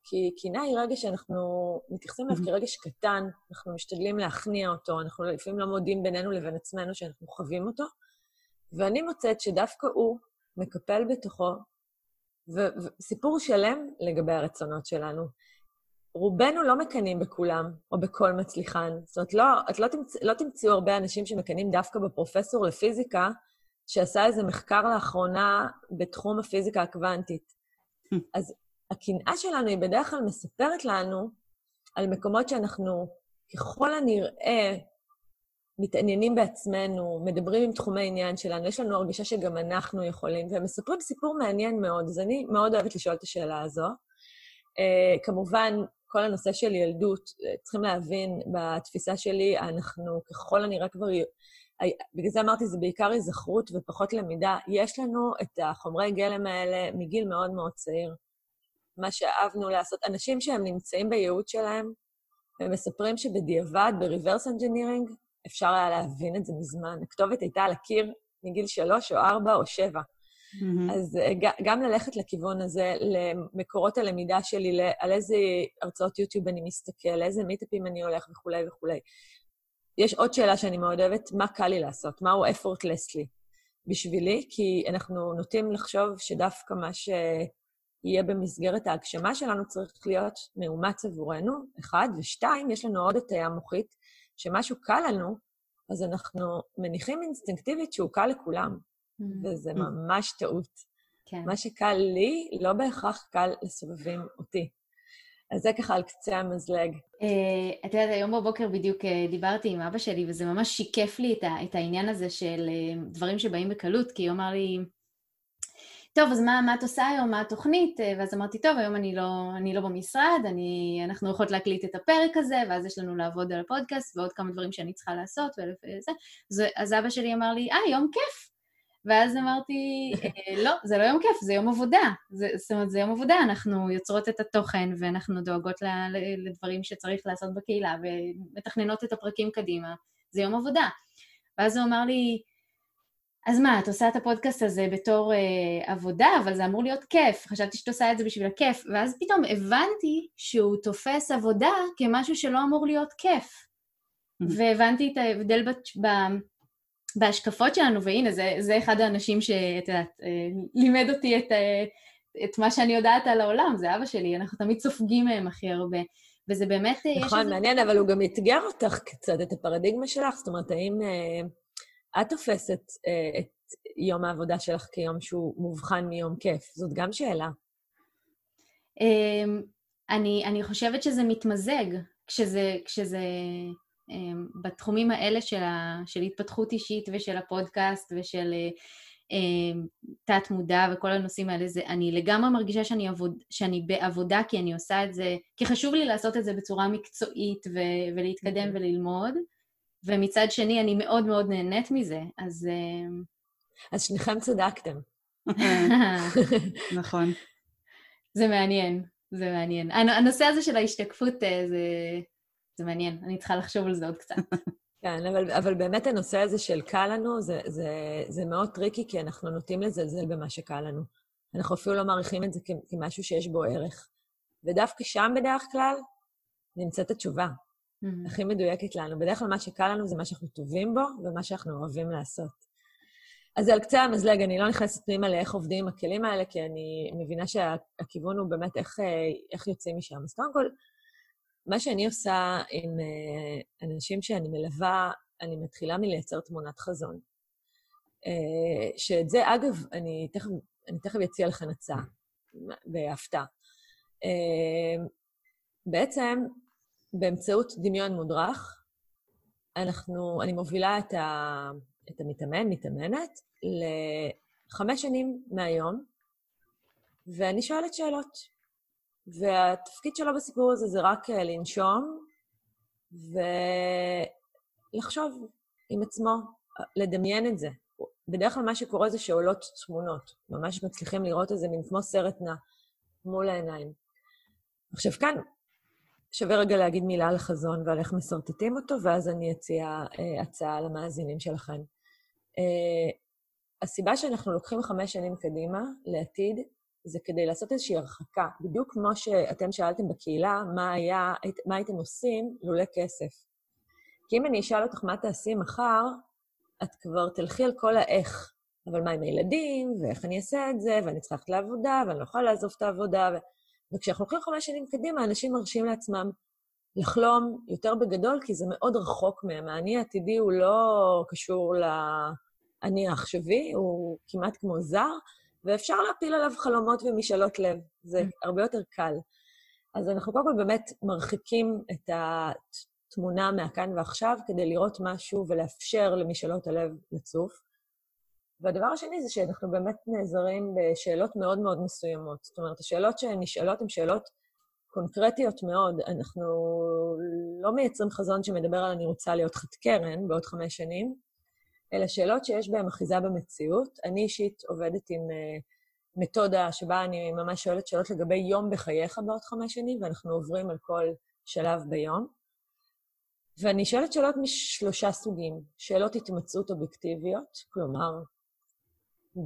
כי קינה היא רגע שאנחנו מתייחסים אליו כרגש קטן, אנחנו משתדלים להכניע אותו, אנחנו לפעמים לא מודים בינינו לבין עצמנו שאנחנו חווים אותו, ואני מוצאת שדווקא הוא מקפל בתוכו וסיפור שלם לגבי הרצונות שלנו. רובנו לא מקנאים בכולם, או בכל מצליחן. זאת אומרת, לא, את לא, תמצ, לא תמצאו הרבה אנשים שמקנאים דווקא בפרופסור לפיזיקה, שעשה איזה מחקר לאחרונה בתחום הפיזיקה הקוונטית. אז הקנאה שלנו היא בדרך כלל מספרת לנו על מקומות שאנחנו ככל הנראה מתעניינים בעצמנו, מדברים עם תחומי עניין שלנו, יש לנו הרגשה שגם אנחנו יכולים, והם מספרים סיפור מעניין מאוד, אז אני מאוד אוהבת לשאול את השאלה הזו. Uh, כמובן, כל הנושא של ילדות, צריכים להבין, בתפיסה שלי, אנחנו ככל הנראה כבר... בגלל זה אמרתי, זה בעיקר היזכרות ופחות למידה. יש לנו את החומרי גלם האלה מגיל מאוד מאוד צעיר. מה שאהבנו לעשות. אנשים שהם נמצאים בייעוד שלהם, הם מספרים שבדיעבד, ב-reverse engineering, אפשר היה להבין את זה מזמן. הכתובת הייתה על הקיר מגיל שלוש או ארבע או שבע. Mm-hmm. אז אה, גם ללכת לכיוון הזה, למקורות הלמידה שלי, על איזה הרצאות יוטיוב אני מסתכל, לאיזה מיטאפים אני הולך וכולי וכולי. יש עוד שאלה שאני מאוד אוהבת, מה קל לי לעשות? מהו effortlessly בשבילי? כי אנחנו נוטים לחשוב שדווקא מה שיהיה במסגרת ההגשמה שלנו צריך להיות מאומץ עבורנו, אחד, ושתיים, יש לנו עוד הטיה מוחית, שמשהו קל לנו, אז אנחנו מניחים אינסטינקטיבית שהוא קל לכולם. Mm-hmm. וזה ממש טעות. כן. מה שקל לי, לא בהכרח קל לסובבים אותי. אז זה ככה על קצה המזלג. Uh, את יודעת, היום בבוקר בדיוק uh, דיברתי עם אבא שלי, וזה ממש שיקף לי את, ה, את העניין הזה של uh, דברים שבאים בקלות, כי הוא אמר לי, טוב, אז מה, מה את עושה היום, מה התוכנית? ואז אמרתי, טוב, היום אני לא, אני לא במשרד, אני, אנחנו יכולות להקליט את הפרק הזה, ואז יש לנו לעבוד על הפודקאסט, ועוד כמה דברים שאני צריכה לעשות, וזה. אז, אז אבא שלי אמר לי, אה, יום כיף. ואז אמרתי, אה, לא, זה לא יום כיף, זה יום עבודה. זה, זאת אומרת, זה יום עבודה, אנחנו יוצרות את התוכן ואנחנו דואגות לדברים שצריך לעשות בקהילה ומתכננות את הפרקים קדימה, זה יום עבודה. ואז הוא אמר לי, אז מה, את עושה את הפודקאסט הזה בתור אה, עבודה, אבל זה אמור להיות כיף. חשבתי שאת עושה את זה בשביל הכיף. ואז פתאום הבנתי שהוא תופס עבודה כמשהו שלא אמור להיות כיף. Mm-hmm. והבנתי את ההבדל ב... בהשקפות שלנו, והנה, זה, זה אחד האנשים שאת יודעת, אה, לימד אותי את, אה, את מה שאני יודעת על העולם, זה אבא שלי, אנחנו תמיד סופגים מהם הכי הרבה. וזה באמת... אה, נכון, איזה... מעניין, אבל הוא גם אתגר אותך קצת, את הפרדיגמה שלך. זאת אומרת, האם את תופסת אה, את יום העבודה שלך כיום שהוא מובחן מיום כיף? זאת גם שאלה. אה, אני, אני חושבת שזה מתמזג, כשזה, כשזה אמ, בתחומים האלה של, ה, של התפתחות אישית ושל הפודקאסט ושל אמ, תת מודע וכל הנושאים האלה, זה, אני לגמרי מרגישה שאני, עבוד, שאני בעבודה כי אני עושה את זה, כי חשוב לי לעשות את זה בצורה מקצועית ו, ולהתקדם אוקיי. וללמוד, ומצד שני אני מאוד מאוד נהנית מזה, אז... אמ, אז שניכם צדקתם. (laughs) נכון. זה מעניין, זה מעניין. הנושא הזה של ההשתקפות אה, זה... זה מעניין, אני צריכה לחשוב על זה עוד קצת. (laughs) כן, אבל, אבל באמת הנושא הזה של קל לנו, זה, זה, זה מאוד טריקי, כי אנחנו נוטים לזלזל במה שקל לנו. אנחנו אפילו לא מעריכים את זה כמשהו שיש בו ערך. ודווקא שם בדרך כלל נמצאת התשובה mm-hmm. הכי מדויקת לנו. בדרך כלל מה שקל לנו זה מה שאנחנו טובים בו ומה שאנחנו אוהבים לעשות. אז זה על קצה המזלג, אני לא נכנסת פנימה לאיך עובדים עם הכלים האלה, כי אני מבינה שהכיוון הוא באמת איך, אה, איך יוצאים משם. אז קודם כל, מה שאני עושה עם אה, אנשים שאני מלווה, אני מתחילה מלייצר תמונת חזון. אה, שאת זה, אגב, אני תכף, אני תכף אציע לכם הצעה, בהפתעה. בעצם, באמצעות דמיון מודרך, אנחנו, אני מובילה את, ה, את המתאמן, מתאמנת, לחמש שנים מהיום, ואני שואלת שאלות. והתפקיד שלו בסיפור הזה זה רק לנשום ולחשוב עם עצמו, לדמיין את זה. בדרך כלל מה שקורה זה שעולות תמונות, ממש מצליחים לראות איזה מין כמו סרט נע מול העיניים. עכשיו כאן שווה רגע להגיד מילה על החזון ועל איך משרטטים אותו, ואז אני אציע אה, הצעה למאזינים שלכם. אה, הסיבה שאנחנו לוקחים חמש שנים קדימה, לעתיד, זה כדי לעשות איזושהי הרחקה. בדיוק כמו שאתם שאלתם בקהילה, מה, היה, מה הייתם עושים לולא כסף. כי אם אני אשאל אותך מה תעשי מחר, את כבר תלכי על כל האיך. אבל מה עם הילדים, ואיך אני אעשה את זה, ואני צריכה ללכת לעבודה, ואני לא יכולה לעזוב את העבודה. ו... וכשאנחנו הולכים חמש שנים קדימה, אנשים מרשים לעצמם לחלום יותר בגדול, כי זה מאוד רחוק מהם. האני העתידי הוא לא קשור לאני העכשווי, הוא כמעט כמו זר, ואפשר להפיל עליו חלומות ומשאלות לב. זה הרבה יותר קל. אז אנחנו קודם כל באמת מרחיקים את התמונה מהכאן ועכשיו כדי לראות משהו ולאפשר למשאלות הלב לצוף. והדבר השני זה שאנחנו באמת נעזרים בשאלות מאוד מאוד מסוימות. זאת אומרת, השאלות שנשאלות הן שאלות קונקרטיות מאוד. אנחנו לא מייצרים חזון שמדבר על אני רוצה להיות חד קרן בעוד חמש שנים, אלא שאלות שיש בהן אחיזה במציאות. אני אישית עובדת עם uh, מתודה שבה אני ממש שואלת שאלות לגבי יום בחייך בעוד חמש שנים, ואנחנו עוברים על כל שלב ביום. ואני שואלת שאלות משלושה סוגים. שאלות התמצאות אובייקטיביות, כלומר,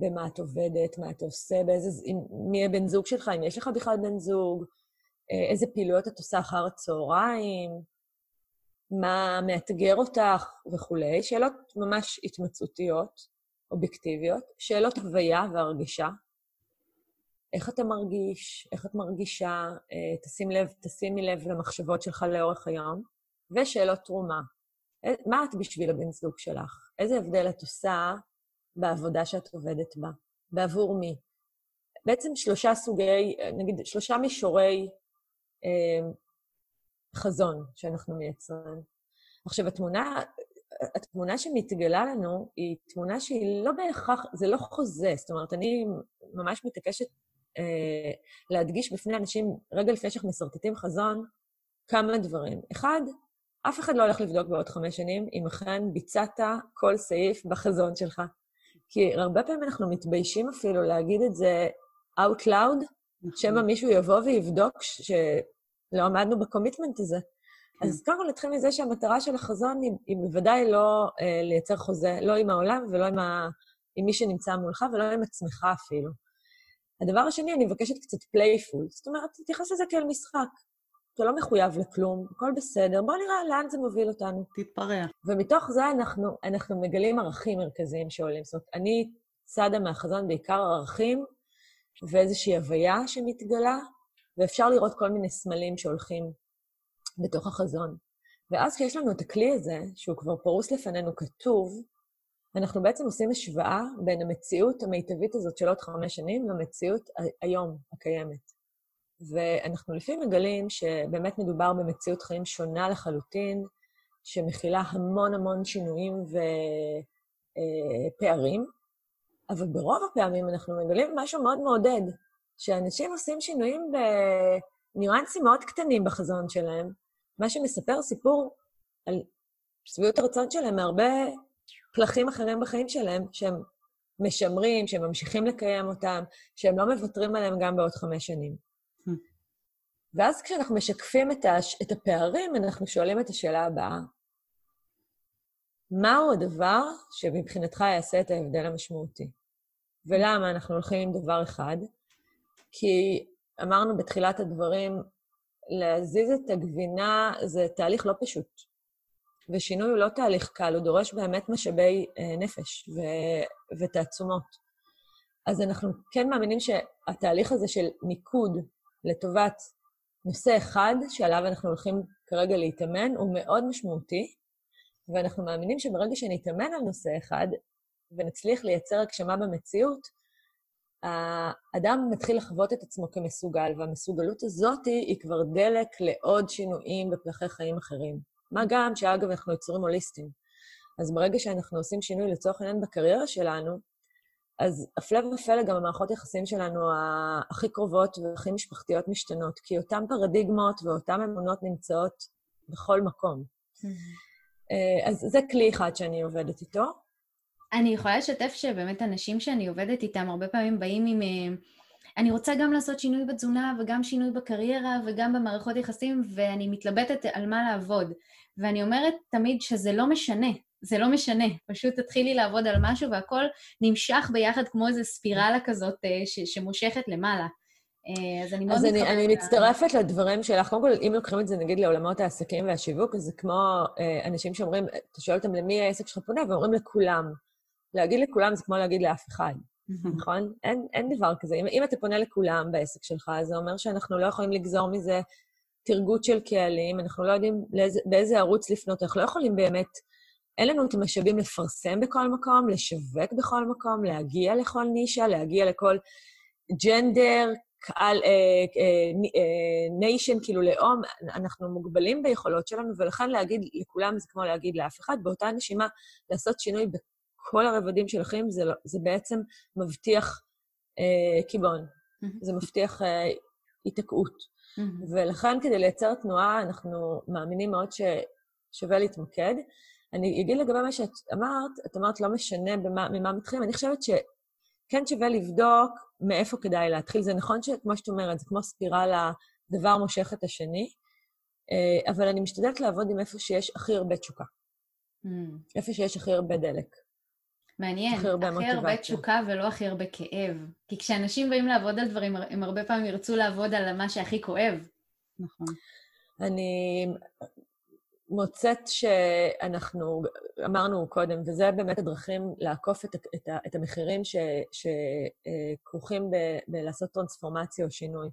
במה את עובדת, מה את עושה, באיזה, מי יהיה בן זוג שלך, אם יש לך בכלל בן זוג, אה, איזה פעילויות את עושה אחר הצהריים, מה מאתגר אותך וכולי. שאלות ממש התמצאותיות, אובייקטיביות. שאלות הוויה והרגשה. איך אתה מרגיש, איך את מרגישה, אה, תשים לב, תשימי לב למחשבות שלך לאורך היום. ושאלות תרומה. אה, מה את בשביל הבן זוג שלך? איזה הבדל את עושה בעבודה שאת עובדת בה? בעבור מי? בעצם שלושה סוגי, נגיד, שלושה מישורי אה, חזון שאנחנו מייצרים. עכשיו, התמונה, התמונה שמתגלה לנו היא תמונה שהיא לא בהכרח, זה לא חוזה. זאת אומרת, אני ממש מתעקשת אה, להדגיש בפני אנשים, רגע לפני שאנחנו מסרטטים חזון, כמה דברים. אחד, אף אחד לא הולך לבדוק בעוד חמש שנים אם אכן ביצעת כל סעיף בחזון שלך. כי הרבה פעמים אנחנו מתביישים אפילו להגיד את זה out loud, נכון. שמא מישהו יבוא ויבדוק שלא עמדנו בקומיטמנט הזה. כן. אז קודם כל נתחיל מזה שהמטרה של החזון היא, היא בוודאי לא אה, לייצר חוזה, לא עם העולם ולא עם, ה, עם מי שנמצא מולך ולא עם עצמך אפילו. הדבר השני, אני מבקשת קצת playful. זאת אומרת, תתייחס לזה כאל משחק. אתה לא מחויב לכלום, הכל בסדר, בוא נראה לאן זה מוביל אותנו. תתפרע. ומתוך זה אנחנו, אנחנו מגלים ערכים מרכזיים שעולים. זאת אומרת, אני צדה מהחזון בעיקר ערכים ואיזושהי הוויה שמתגלה, ואפשר לראות כל מיני סמלים שהולכים בתוך החזון. ואז כשיש לנו את הכלי הזה, שהוא כבר פרוס לפנינו כתוב, אנחנו בעצם עושים השוואה בין המציאות המיטבית הזאת של עוד חמש שנים למציאות היום הקיימת. ואנחנו לפעמים מגלים שבאמת מדובר במציאות חיים שונה לחלוטין, שמכילה המון המון שינויים ופערים, אבל ברוב הפעמים אנחנו מגלים משהו מאוד מעודד, שאנשים עושים שינויים בניואנסים מאוד קטנים בחזון שלהם, מה שמספר סיפור על שביעות הרצון שלהם מהרבה פלחים אחרים בחיים שלהם, שהם משמרים, שהם ממשיכים לקיים אותם, שהם לא מוותרים עליהם גם בעוד חמש שנים. ואז כשאנחנו משקפים את, הש... את הפערים, אנחנו שואלים את השאלה הבאה, מהו הדבר שמבחינתך יעשה את ההבדל המשמעותי? ולמה אנחנו הולכים עם דבר אחד? כי אמרנו בתחילת הדברים, להזיז את הגבינה זה תהליך לא פשוט. ושינוי הוא לא תהליך קל, הוא דורש באמת משאבי אה, נפש ו- ותעצומות. אז אנחנו כן מאמינים שהתהליך הזה של מיקוד לטובת נושא אחד שעליו אנחנו הולכים כרגע להתאמן הוא מאוד משמעותי, ואנחנו מאמינים שברגע שנתאמן על נושא אחד ונצליח לייצר הגשמה במציאות, האדם מתחיל לחוות את עצמו כמסוגל, והמסוגלות הזאת היא כבר דלק לעוד שינויים בפלחי חיים אחרים. מה גם שאגב, אנחנו יצורים הוליסטיים. אז ברגע שאנחנו עושים שינוי לצורך העניין בקריירה שלנו, אז הפלא ופלא גם המערכות יחסים שלנו הכי קרובות והכי משפחתיות משתנות, כי אותן פרדיגמות ואותן אמונות נמצאות בכל מקום. Mm-hmm. אז זה כלי אחד שאני עובדת איתו. אני יכולה לשתף שבאמת אנשים שאני עובדת איתם הרבה פעמים באים עם... אה, אני רוצה גם לעשות שינוי בתזונה וגם שינוי בקריירה וגם במערכות יחסים ואני מתלבטת על מה לעבוד. ואני אומרת תמיד שזה לא משנה, זה לא משנה, פשוט תתחילי לעבוד על משהו והכל נמשך ביחד כמו איזו ספירלה כזאת אה, ש- שמושכת למעלה. אה, אז אני מאוד. אז אני, אני מצטרפת לדברים שלך. קודם כל, אם לוקחים את זה נגיד לעולמות העסקים והשיווק, אז זה כמו אה, אנשים שאומרים, אתה שואל אותם למי העסק שלך פונה, ואומרים לכולם. להגיד לכולם זה כמו להגיד לאף אחד, נכון? אין, אין דבר כזה. אם, אם אתה פונה לכולם בעסק שלך, זה אומר שאנחנו לא יכולים לגזור מזה תרגות של קהלים, אנחנו לא יודעים לאיזה, באיזה ערוץ לפנות, אנחנו לא יכולים באמת, אין לנו את המשאבים לפרסם בכל מקום, לשווק בכל מקום, להגיע לכל נישה, להגיע לכל ג'נדר, קהל, ניישן, אה, אה, כאילו לאום, אנחנו מוגבלים ביכולות שלנו, ולכן להגיד לכולם זה כמו להגיד לאף אחד. באותה נשימה, לעשות שינוי בכל הרבדים של החיים, זה, לא, זה בעצם מבטיח אה, קיבעון. Mm-hmm. זה מבטיח אה, היתקעות. Mm-hmm. ולכן, כדי לייצר תנועה, אנחנו מאמינים מאוד ששווה להתמקד. אני אגיד לגבי מה שאת אמרת, את אמרת, לא משנה במה, ממה מתחילים, אני חושבת שכן שווה לבדוק מאיפה כדאי להתחיל. זה נכון שכמו שאת אומרת, זה כמו ספירלה, דבר מושך את השני, אה, אבל אני משתדלת לעבוד עם איפה שיש הכי הרבה תשוקה. Mm. איפה שיש הכי הרבה דלק. מעניין, הכי הרבה, הכי הרבה תשוקה ולא הכי הרבה כאב. כי כשאנשים באים לעבוד על דברים, הם הרבה פעמים ירצו לעבוד על מה שהכי כואב. נכון. אני מוצאת שאנחנו, אמרנו קודם, וזה באמת הדרכים לעקוף את, את, את המחירים שכרוכים בלעשות טרנספורמציה או שינוי.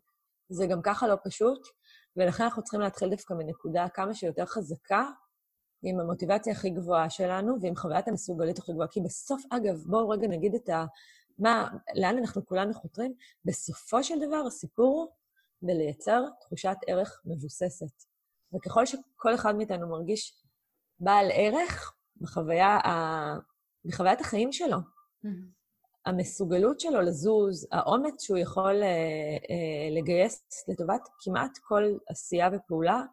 זה גם ככה לא פשוט, ולכן אנחנו צריכים להתחיל דווקא מנקודה כמה שיותר חזקה, עם המוטיבציה הכי גבוהה שלנו ועם חוויית המסוגלות הכי גבוהה. כי בסוף, אגב, בואו רגע נגיד את ה... מה, לאן אנחנו כולנו חותרים? בסופו של דבר, הסיפור הוא בלייצר תחושת ערך מבוססת. וככל שכל אחד מאיתנו מרגיש בעל ערך בחוויה ה... בחוויית החיים שלו, mm-hmm. המסוגלות שלו לזוז, האומץ שהוא יכול אה, אה, לגייס לטובת כמעט כל עשייה ופעולה,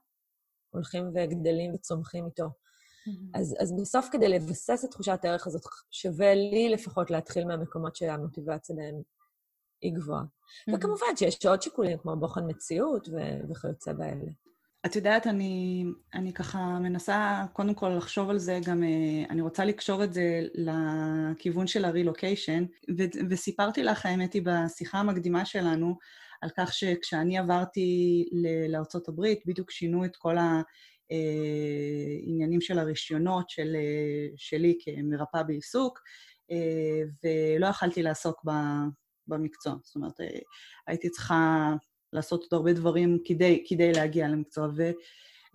הולכים וגדלים וצומחים איתו. Mm-hmm. אז, אז בסוף, כדי לבסס את תחושת הערך הזאת, שווה לי לפחות להתחיל מהמקומות שהמוטיבציה בהם היא גבוהה. Mm-hmm. וכמובן שיש עוד שיקולים, כמו בוחן מציאות ו- וכיוצא באלה. את יודעת, אני, אני ככה מנסה קודם כל לחשוב על זה, גם אה, אני רוצה לקשור את זה לכיוון של הרילוקיישן, ו- וסיפרתי לך, האמת היא, בשיחה המקדימה שלנו, על כך שכשאני עברתי לארה"ב, בדיוק שינו את כל העניינים של הרישיונות של, שלי כמרפאה בעיסוק, ולא יכלתי לעסוק במקצוע. זאת אומרת, הייתי צריכה לעשות עוד הרבה דברים כדי, כדי להגיע למקצוע. ו,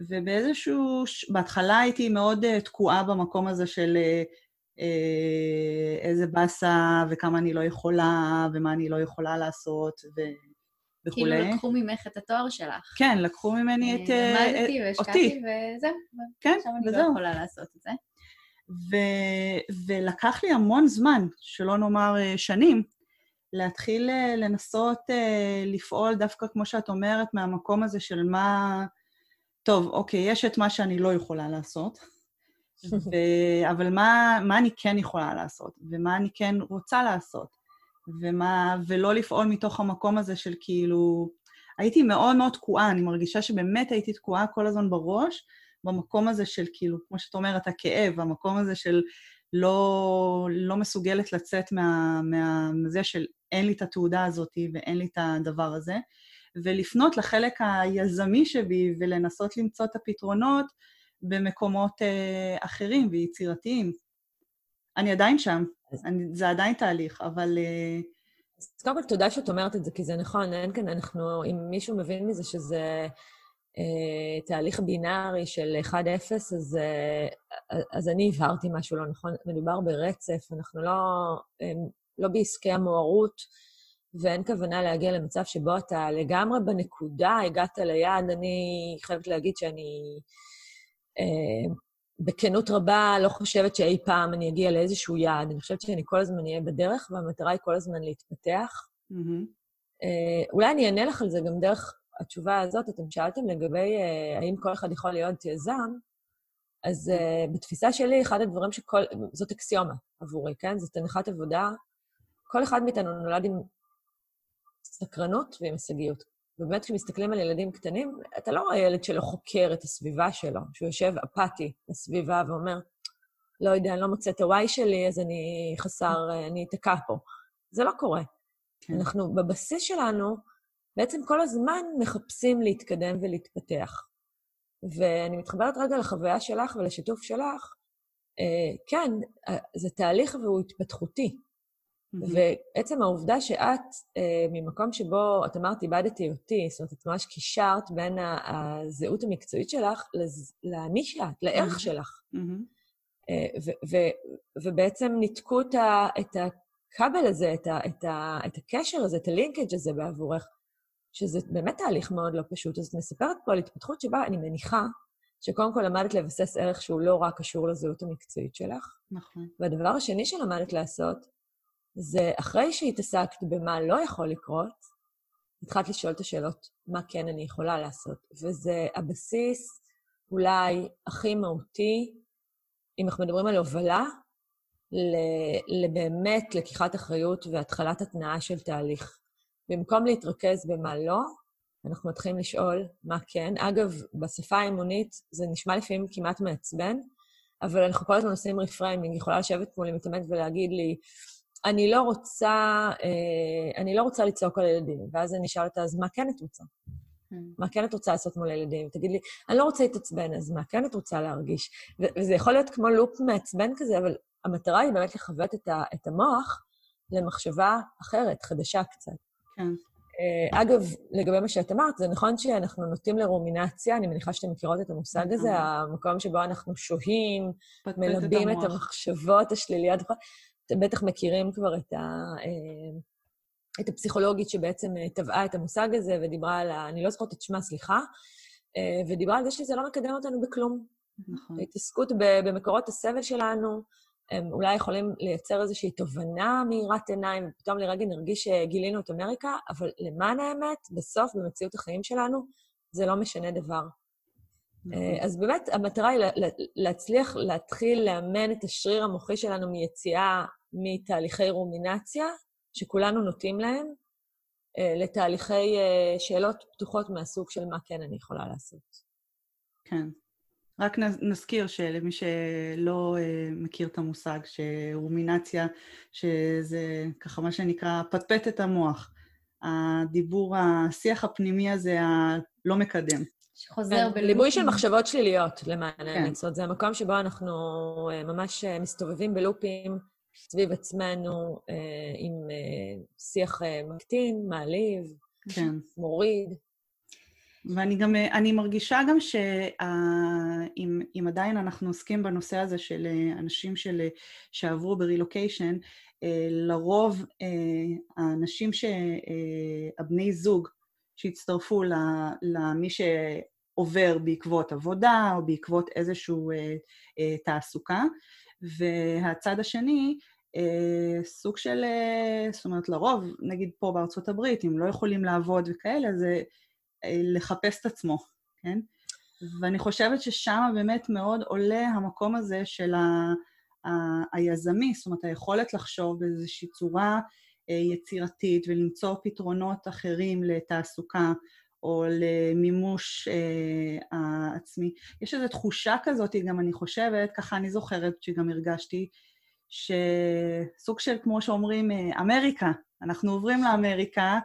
ובאיזשהו... בהתחלה הייתי מאוד תקועה במקום הזה של איזה באסה וכמה אני לא יכולה ומה אני לא יכולה לעשות, ו... וכולי. כאילו לקחו ממך את התואר שלך. כן, לקחו ממני את. למדתי והשקעתי וזהו. כן, עכשיו אני לא יכולה לעשות את זה. ו- ולקח לי המון זמן, שלא נאמר שנים, להתחיל אה, לנסות אה, לפעול דווקא, כמו שאת אומרת, מהמקום הזה של מה... טוב, אוקיי, יש את מה שאני לא יכולה לעשות, ו- (laughs) אבל מה, מה אני כן יכולה לעשות, ומה אני כן רוצה לעשות. ומה, ולא לפעול מתוך המקום הזה של כאילו... הייתי מאוד מאוד תקועה, אני מרגישה שבאמת הייתי תקועה כל הזמן בראש, במקום הזה של כאילו, כמו שאת אומרת, הכאב, המקום הזה של לא, לא מסוגלת לצאת מה, מה, מזה של אין לי את התעודה הזאת ואין לי את הדבר הזה, ולפנות לחלק היזמי שבי ולנסות למצוא את הפתרונות במקומות אה, אחרים ויצירתיים. אני עדיין שם, אני, זה עדיין תהליך, אבל... אה, אז קודם כל, תודה שאת אומרת את זה, כי זה נכון, אין כאן, אנחנו, אם מישהו מבין מזה שזה תהליך בינארי של 1-0, אז, אה, אז אני הבהרתי משהו לא נכון. מדובר ברצף, אנחנו לא, אה, לא בעסקי המוארות, ואין כוונה להגיע למצב שבו אתה לגמרי בנקודה, הגעת ליעד. אני חייבת להגיד שאני אה, בכנות רבה לא חושבת שאי פעם אני אגיע לאיזשהו יעד. אני חושבת שאני כל הזמן אהיה בדרך, והמטרה היא כל הזמן להתפתח. Mm-hmm. אה, אולי אני אענה לך על זה גם דרך התשובה הזאת. אתם שאלתם לגבי אה, האם כל אחד יכול להיות יזם, אז אה, בתפיסה שלי, אחד הדברים שכל... זאת אקסיומה עבורי, כן? זאת הנחת עבודה. כל אחד מאיתנו נולד עם סקרנות ועם הישגיות. ובאמת, כשמסתכלים על ילדים קטנים, אתה לא רואה ילד שלא חוקר את הסביבה שלו, שהוא יושב אפאתי בסביבה ואומר, לא יודע, אני לא מוצא את הוואי שלי, אז אני חסר, אני אתקע פה. זה לא קורה. כן. אנחנו, בבסיס שלנו, בעצם כל הזמן מחפשים להתקדם ולהתפתח. ואני מתחברת רגע לחוויה שלך ולשיתוף שלך. אה, כן, אה, זה תהליך והוא התפתחותי. ועצם העובדה שאת, אה, ממקום שבו, את אמרת, איבדתי אותי, זאת אומרת, את ממש קישרת בין הזהות המקצועית שלך למי שאת, לערך שלך. ובעצם ניתקו את הכבל הזה, את הקשר הזה, את הלינקג' הזה בעבורך, שזה באמת תהליך מאוד לא פשוט. אז את מספרת פה על התפתחות שבה אני מניחה שקודם כל למדת לבסס ערך שהוא לא רק קשור לזהות המקצועית שלך. נכון. והדבר השני שלמדת לעשות, זה אחרי שהתעסקת במה לא יכול לקרות, התחלת לשאול את השאלות, מה כן אני יכולה לעשות. וזה הבסיס אולי הכי מהותי, אם אנחנו מדברים על הובלה, לבאמת לקיחת אחריות והתחלת התנעה של תהליך. במקום להתרכז במה לא, אנחנו מתחילים לשאול מה כן. אגב, בשפה האימונית זה נשמע לפעמים כמעט מעצבן, אבל אנחנו כל הזמן עושים reframing. יכולה לשבת מולי מתאמנת ולהגיד לי, אני לא רוצה, אה, אני לא רוצה לצעוק על ילדים. ואז אני אשאל אותה, אז מה כן את רוצה? Hmm. מה כן את רוצה לעשות מול הילדים? תגיד לי, אני לא רוצה להתעצבן, אז מה כן את רוצה להרגיש? וזה יכול להיות כמו loop מעצבן כזה, אבל המטרה היא באמת לכוון את, את המוח למחשבה אחרת, חדשה קצת. כן. אה, אגב, לגבי מה שאת אמרת, זה נכון שאנחנו נוטים לרומינציה, אני מניחה שאתם מכירות את המושג הזה, נכון. המקום שבו אנחנו שוהים, מלבים את, את המחשבות השליליות. אתם בטח מכירים כבר את, ה, אה, את הפסיכולוגית שבעצם אה, טבעה את המושג הזה ודיברה על ה... אני לא זוכרת את שמה, סליחה, ודיברה על זה שזה לא מקדם אותנו בכלום. נכון. התעסקות במקורות הסבל שלנו, הם אולי יכולים לייצר איזושהי תובנה מאירת עיניים, ופתאום לרגע נרגיש שגילינו את אמריקה, אבל למען האמת, בסוף, במציאות החיים שלנו, זה לא משנה דבר. נכון. אה, אז באמת, המטרה היא להצליח להתחיל לאמן את השריר המוחי שלנו מיציאה מתהליכי רומינציה, שכולנו נוטים להם, אה, לתהליכי אה, שאלות פתוחות מהסוג של מה כן אני יכולה לעשות. כן. רק נזכיר שלמי שלא אה, מכיר את המושג, שרומינציה, שזה ככה מה שנקרא פטפט את המוח. הדיבור, השיח הפנימי הזה הלא מקדם. שחוזר כן. ליבוי של מחשבות שליליות, למען כן. האמת. זאת אומרת, זה המקום שבו אנחנו אה, ממש אה, מסתובבים בלופים סביב עצמנו, עם שיח מקטין, מעליב, כן. מוריד. ואני גם, אני מרגישה גם שאם עדיין אנחנו עוסקים בנושא הזה של אה, אנשים של, שעברו ברילוקיישן, אה, לרוב אה, האנשים, הבני זוג שהצטרפו למי שעובר בעקבות עבודה או בעקבות איזושהי תעסוקה, והצד השני, סוג של, זאת אומרת לרוב, נגיד פה בארצות הברית, אם לא יכולים לעבוד וכאלה, זה לחפש את עצמו, כן? ואני חושבת ששם באמת מאוד עולה המקום הזה של ה, ה, היזמי, זאת אומרת, היכולת לחשוב באיזושהי צורה אה, יצירתית ולמצוא פתרונות אחרים לתעסוקה או למימוש אה, העצמי. יש איזו תחושה כזאת, גם אני חושבת, ככה אני זוכרת שגם הרגשתי, שסוג של, כמו שאומרים, אה, אמריקה, אנחנו עוברים לאמריקה,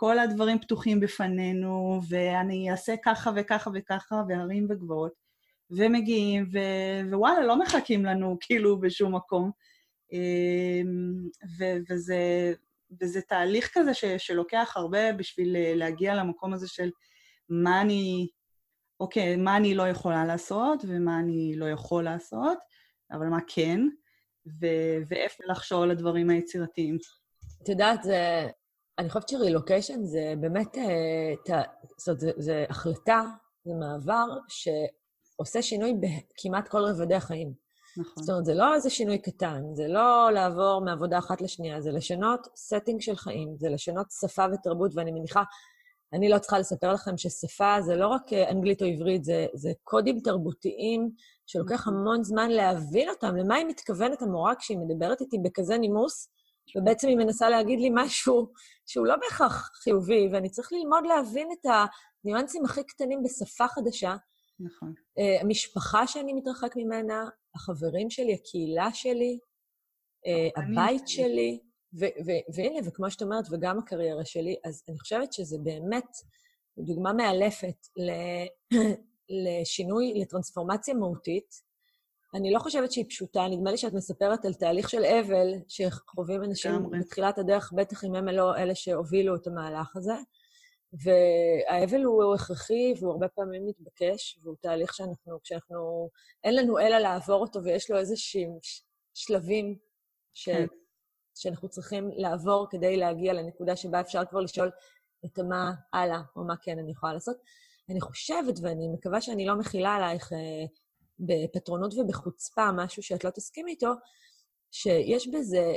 כל הדברים פתוחים בפנינו, ואני אעשה ככה וככה וככה, והרים וגבעות, ומגיעים, ו- ווואלה, לא מחכים לנו כאילו בשום מקום. אמ, ו- וזה, וזה תהליך כזה ש- שלוקח הרבה בשביל להגיע למקום הזה של מה אני, אוקיי, מה אני לא יכולה לעשות ומה אני לא יכול לעשות, אבל מה כן, ו- ואיפה לחשוב על הדברים היצירתיים. את יודעת, זה אני חושבת שרילוקיישן זה באמת, אה, זאת אומרת, זו החלטה, זה מעבר שעושה שינוי בכמעט כל רבדי החיים. נכון. זאת אומרת, זה לא איזה שינוי קטן, זה לא לעבור מעבודה אחת לשנייה, זה לשנות setting של חיים, זה לשנות שפה ותרבות, ואני מניחה, אני לא צריכה לספר לכם ששפה זה לא רק אה, אנגלית או עברית, זה, זה קודים תרבותיים שלוקח נכון. המון זמן להבין אותם, למה היא מתכוונת המורה כשהיא מדברת איתי בכזה נימוס, ובעצם היא מנסה להגיד לי משהו שהוא לא בהכרח חיובי, ואני צריך ללמוד להבין את הניואנסים הכי קטנים בשפה חדשה. נכון. Uh, המשפחה שאני מתרחק ממנה, החברים שלי, הקהילה שלי, uh, הבית שלי, ו- ו- והנה, וכמו שאת אומרת, וגם הקריירה שלי, אז אני חושבת שזה באמת דוגמה מאלפת ל- (clears throat) לשינוי, לטרנספורמציה מהותית. אני לא חושבת שהיא פשוטה, נדמה לי שאת מספרת על תהליך של אבל שחווים אנשים לגמרי. בתחילת הדרך, בטח אם הם לא אלה שהובילו את המהלך הזה. והאבל הוא הכרחי והוא הרבה פעמים מתבקש, והוא תהליך שאנחנו, כשאנחנו, אין לנו אלא לעבור אותו ויש לו איזה שהם שלבים ש, כן. שאנחנו צריכים לעבור כדי להגיע לנקודה שבה אפשר כבר לשאול את מה הלאה, או מה כן אני יכולה לעשות. אני חושבת, ואני מקווה שאני לא מכילה עלייך אה, בפטרונות ובחוצפה, משהו שאת לא תסכימי איתו, שיש בזה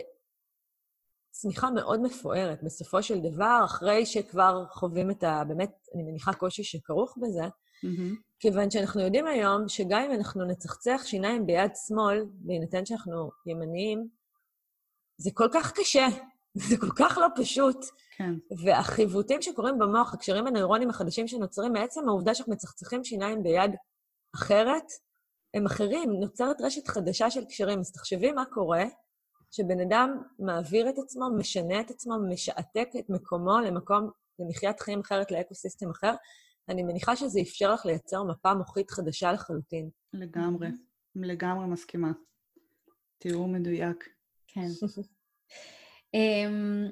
צמיחה מאוד מפוארת. בסופו של דבר, אחרי שכבר חווים את ה... באמת, אני מניחה קושי שכרוך בזה, מהמם. כיוון שאנחנו יודעים היום שגם אם אנחנו נצחצח שיניים ביד שמאל, בהינתן שאנחנו ימניים, זה כל כך קשה, (laughs) זה כל כך לא פשוט. כן. והחיווטים שקורים במוח, הקשרים הנוירונים החדשים שנוצרים מעצם העובדה שאנחנו מצחצחים שיניים ביד אחרת, הם אחרים, נוצרת רשת חדשה של קשרים. אז תחשבי מה קורה שבן אדם מעביר את עצמו, משנה את עצמו, משעתק את מקומו למקום, למחיית חיים אחרת, לאקו-סיסטם אחר. אני מניחה שזה אפשר לך לייצר מפה מוחית חדשה לחלוטין. לגמרי. לגמרי מסכימה. תיאור מדויק. כן. (laughs) אמ,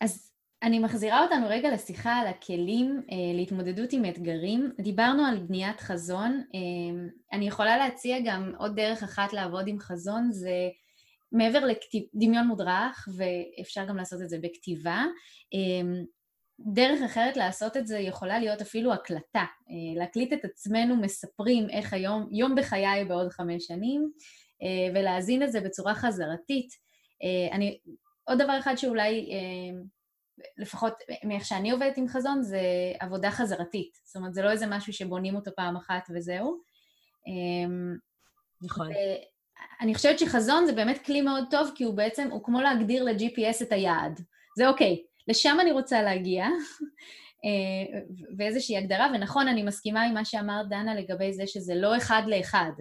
אז אני מחזירה אותנו רגע לשיחה על הכלים אה, להתמודדות עם אתגרים. דיברנו על בניית חזון. אמ, אני יכולה להציע גם עוד דרך אחת לעבוד עם חזון, זה מעבר לדמיון מודרך, ואפשר גם לעשות את זה בכתיבה. אמ, דרך אחרת לעשות את זה יכולה להיות אפילו הקלטה. אה, להקליט את עצמנו מספרים איך היום, יום בחיי בעוד חמש שנים, אה, ולהאזין לזה בצורה חזרתית. אה, אני, עוד דבר אחד שאולי, אה, לפחות מאיך שאני עובדת עם חזון, זה עבודה חזרתית. זאת אומרת, זה לא איזה משהו שבונים אותו פעם אחת וזהו. אה, נכון. אני חושבת שחזון זה באמת כלי מאוד טוב, כי הוא בעצם, הוא כמו להגדיר ל-GPS את היעד. זה אוקיי, לשם אני רוצה להגיע, (laughs) אה, ואיזושהי הגדרה, ונכון, אני מסכימה עם מה שאמרת, דנה, לגבי זה שזה לא אחד לאחד.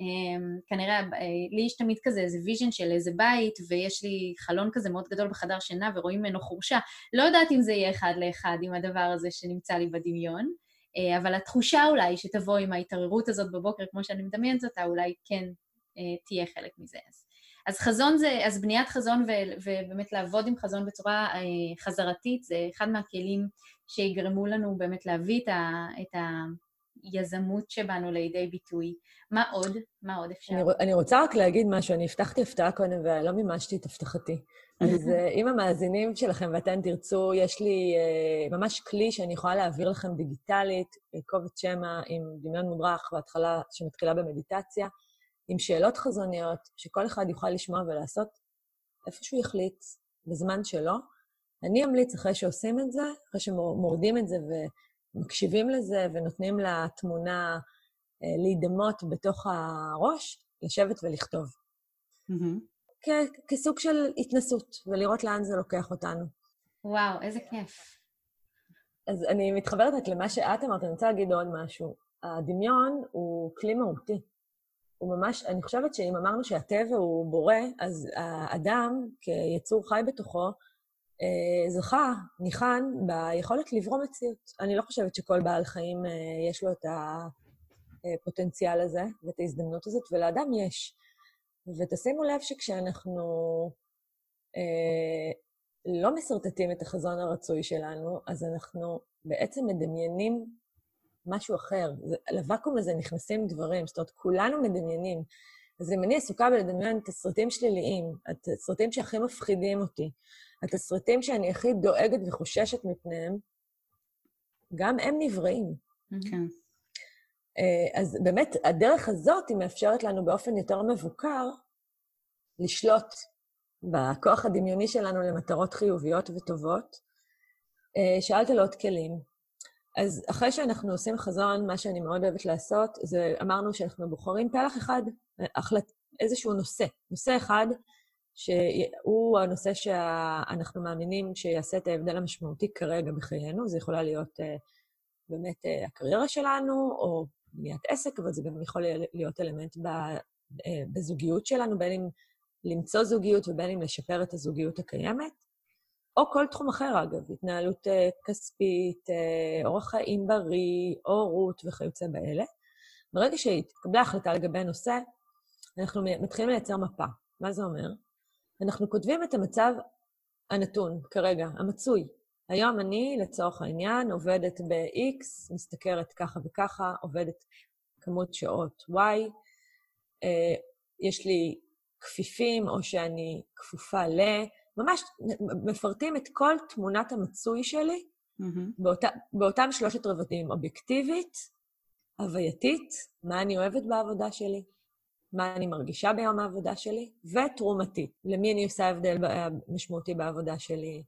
אה, כנראה, אה, לי יש תמיד כזה איזה vision של איזה בית, ויש לי חלון כזה מאוד גדול בחדר שינה, ורואים ממנו חורשה. לא יודעת אם זה יהיה אחד לאחד עם הדבר הזה שנמצא לי בדמיון, אה, אבל התחושה אולי שתבוא עם ההתעוררות הזאת בבוקר, כמו שאני מדמיינת אותה, אולי כן אה, תהיה חלק מזה. אז, אז חזון זה, אז בניית חזון ו, ובאמת לעבוד עם חזון בצורה חזרתית, זה אחד מהכלים שיגרמו לנו באמת להביא את, ה, את היזמות שבנו לידי ביטוי. מה עוד? מה עוד אפשר? אני, אני רוצה רק להגיד משהו, אני הבטחתי הפתעה קודם ולא מימשתי את הבטחתי. (laughs) אז אה, אם המאזינים שלכם ואתן תרצו, יש לי uh, ממש כלי שאני יכולה להעביר לכם דיגיטלית, קובץ שמע עם דמיון מודרך בהתחלה, שמתחילה במדיטציה, עם שאלות חזוניות, שכל אחד יוכל לשמוע ולעשות איפה שהוא יחליט, בזמן שלו. אני אמליץ, אחרי שעושים את זה, אחרי שמורדים את זה ומקשיבים לזה ונותנים לתמונה אה, להידמות בתוך הראש, לשבת ולכתוב. מהמם. כ- כסוג של התנסות, ולראות לאן זה לוקח אותנו. וואו, איזה כיף. אז אני מתחברת רק למה שאת אמרת, אני רוצה להגיד עוד משהו. הדמיון הוא כלי מהותי. הוא ממש, אני חושבת שאם אמרנו שהטבע הוא בורא, אז האדם, כיצור חי בתוכו, זכה, ניחן, ביכולת לברוא מציאות. אני לא חושבת שכל בעל חיים אה, יש לו את הפוטנציאל הזה ואת ההזדמנות הזאת, ולאדם יש. ותשימו לב שכשאנחנו אה, לא משרטטים את החזון הרצוי שלנו, אז אנחנו בעצם מדמיינים משהו אחר. לוואקום הזה נכנסים דברים, זאת אומרת, כולנו מדמיינים. אז אם אני עסוקה בלדמיין תסריטים שליליים, התסריטים שהכי מפחידים אותי, התסריטים שאני הכי דואגת וחוששת מפניהם, גם הם נבראים. כן. אה, אז באמת, הדרך הזאת היא מאפשרת לנו באופן יותר מבוקר לשלוט בכוח הדמיוני שלנו למטרות חיוביות וטובות. אה, שאלת על עוד כלים. אז אחרי שאנחנו עושים חזון, מה שאני מאוד אוהבת לעשות, זה אמרנו שאנחנו בוחרים פלח אחד, החלט, איזשהו נושא. נושא אחד, שהוא הנושא שאנחנו מאמינים שיעשה את ההבדל המשמעותי כרגע בחיינו. זה יכולה להיות uh, באמת uh, הקריירה שלנו, או בניית עסק, אבל זה גם יכול להיות אלמנט uh, בזוגיות שלנו, בין אם למצוא זוגיות ובין אם לשפר את הזוגיות הקיימת. או כל תחום אחר, אגב, התנהלות כספית, אורח חיים בריא, הורות וכיוצא באלה. ברגע שהתקבלה החלטה לגבי הנושא, אנחנו מתחילים לייצר מפה. מה זה אומר? אנחנו כותבים את המצב הנתון, כרגע, המצוי. היום אני, לצורך העניין, עובדת ב-X, משתכרת ככה וככה, עובדת כמות שעות Y, אה, יש לי כפיפים, או שאני כפופה ל... ממש מפרטים את כל תמונת המצוי שלי mm-hmm. באותה, באותם שלושת רבדים, אובייקטיבית, הווייתית, מה אני אוהבת בעבודה שלי, מה אני מרגישה ביום העבודה שלי, ותרומתית, למי אני עושה הבדל משמעותי בעבודה שלי,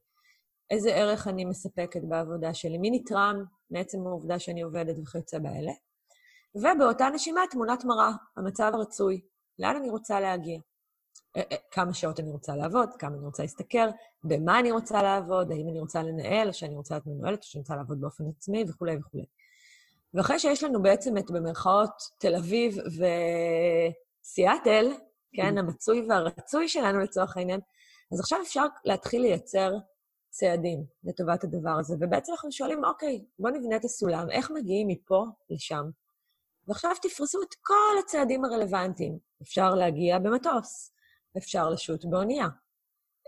איזה ערך אני מספקת בעבודה שלי, מי נתרם מעצם העובדה שאני עובדת וכיוצא באלה. ובאותה נשימה, תמונת מראה, המצב הרצוי, לאן אני רוצה להגיע. אה, אה, כמה שעות אני רוצה לעבוד, כמה אני רוצה להשתכר, במה אני רוצה לעבוד, האם אני רוצה לנהל, או שאני רוצה להיות מנוהלת, או שאני רוצה לעבוד באופן עצמי, וכולי וכולי. ואחרי שיש לנו בעצם את, במרכאות, תל אביב וסיאטל, כן, mm. המצוי והרצוי שלנו לצורך העניין, אז עכשיו אפשר להתחיל לייצר צעדים לטובת הדבר הזה. ובעצם אנחנו שואלים, אוקיי, בואו נבנה את הסולם, איך מגיעים מפה לשם? ועכשיו תפרסו את כל הצעדים הרלוונטיים. אפשר להגיע במטוס, אפשר לשוט באונייה,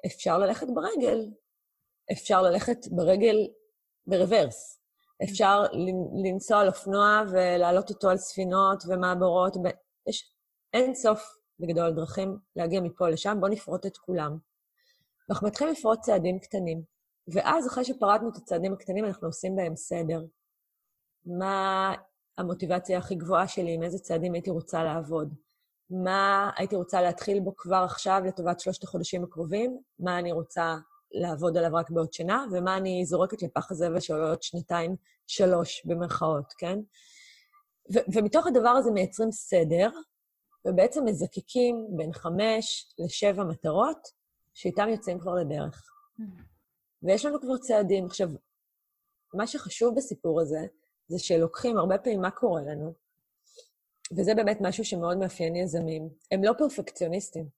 אפשר ללכת ברגל, אפשר ללכת ברגל ברוורס, אפשר לנסוע על אופנוע ולהעלות אותו על ספינות ומעבורות. יש אין סוף בגדול דרכים להגיע מפה לשם, בואו נפרוט את כולם. אנחנו מתחילים לפרוט צעדים קטנים, ואז אחרי שפרטנו את הצעדים הקטנים, אנחנו עושים בהם סדר. מה המוטיבציה הכי גבוהה שלי, עם איזה צעדים הייתי רוצה לעבוד? מה הייתי רוצה להתחיל בו כבר עכשיו לטובת שלושת החודשים הקרובים, מה אני רוצה לעבוד עליו רק בעוד שנה, ומה אני זורקת לפח הזבל של עוד שנתיים, שלוש, במרכאות, כן? ו- ומתוך הדבר הזה מייצרים סדר, ובעצם מזקקים בין חמש לשבע מטרות, שאיתם יוצאים כבר לדרך. ויש לנו כבר צעדים. עכשיו, מה שחשוב בסיפור הזה, זה שלוקחים הרבה פעמים מה קורה לנו, וזה באמת משהו שמאוד מאפיין יזמים, הם לא פרפקציוניסטים.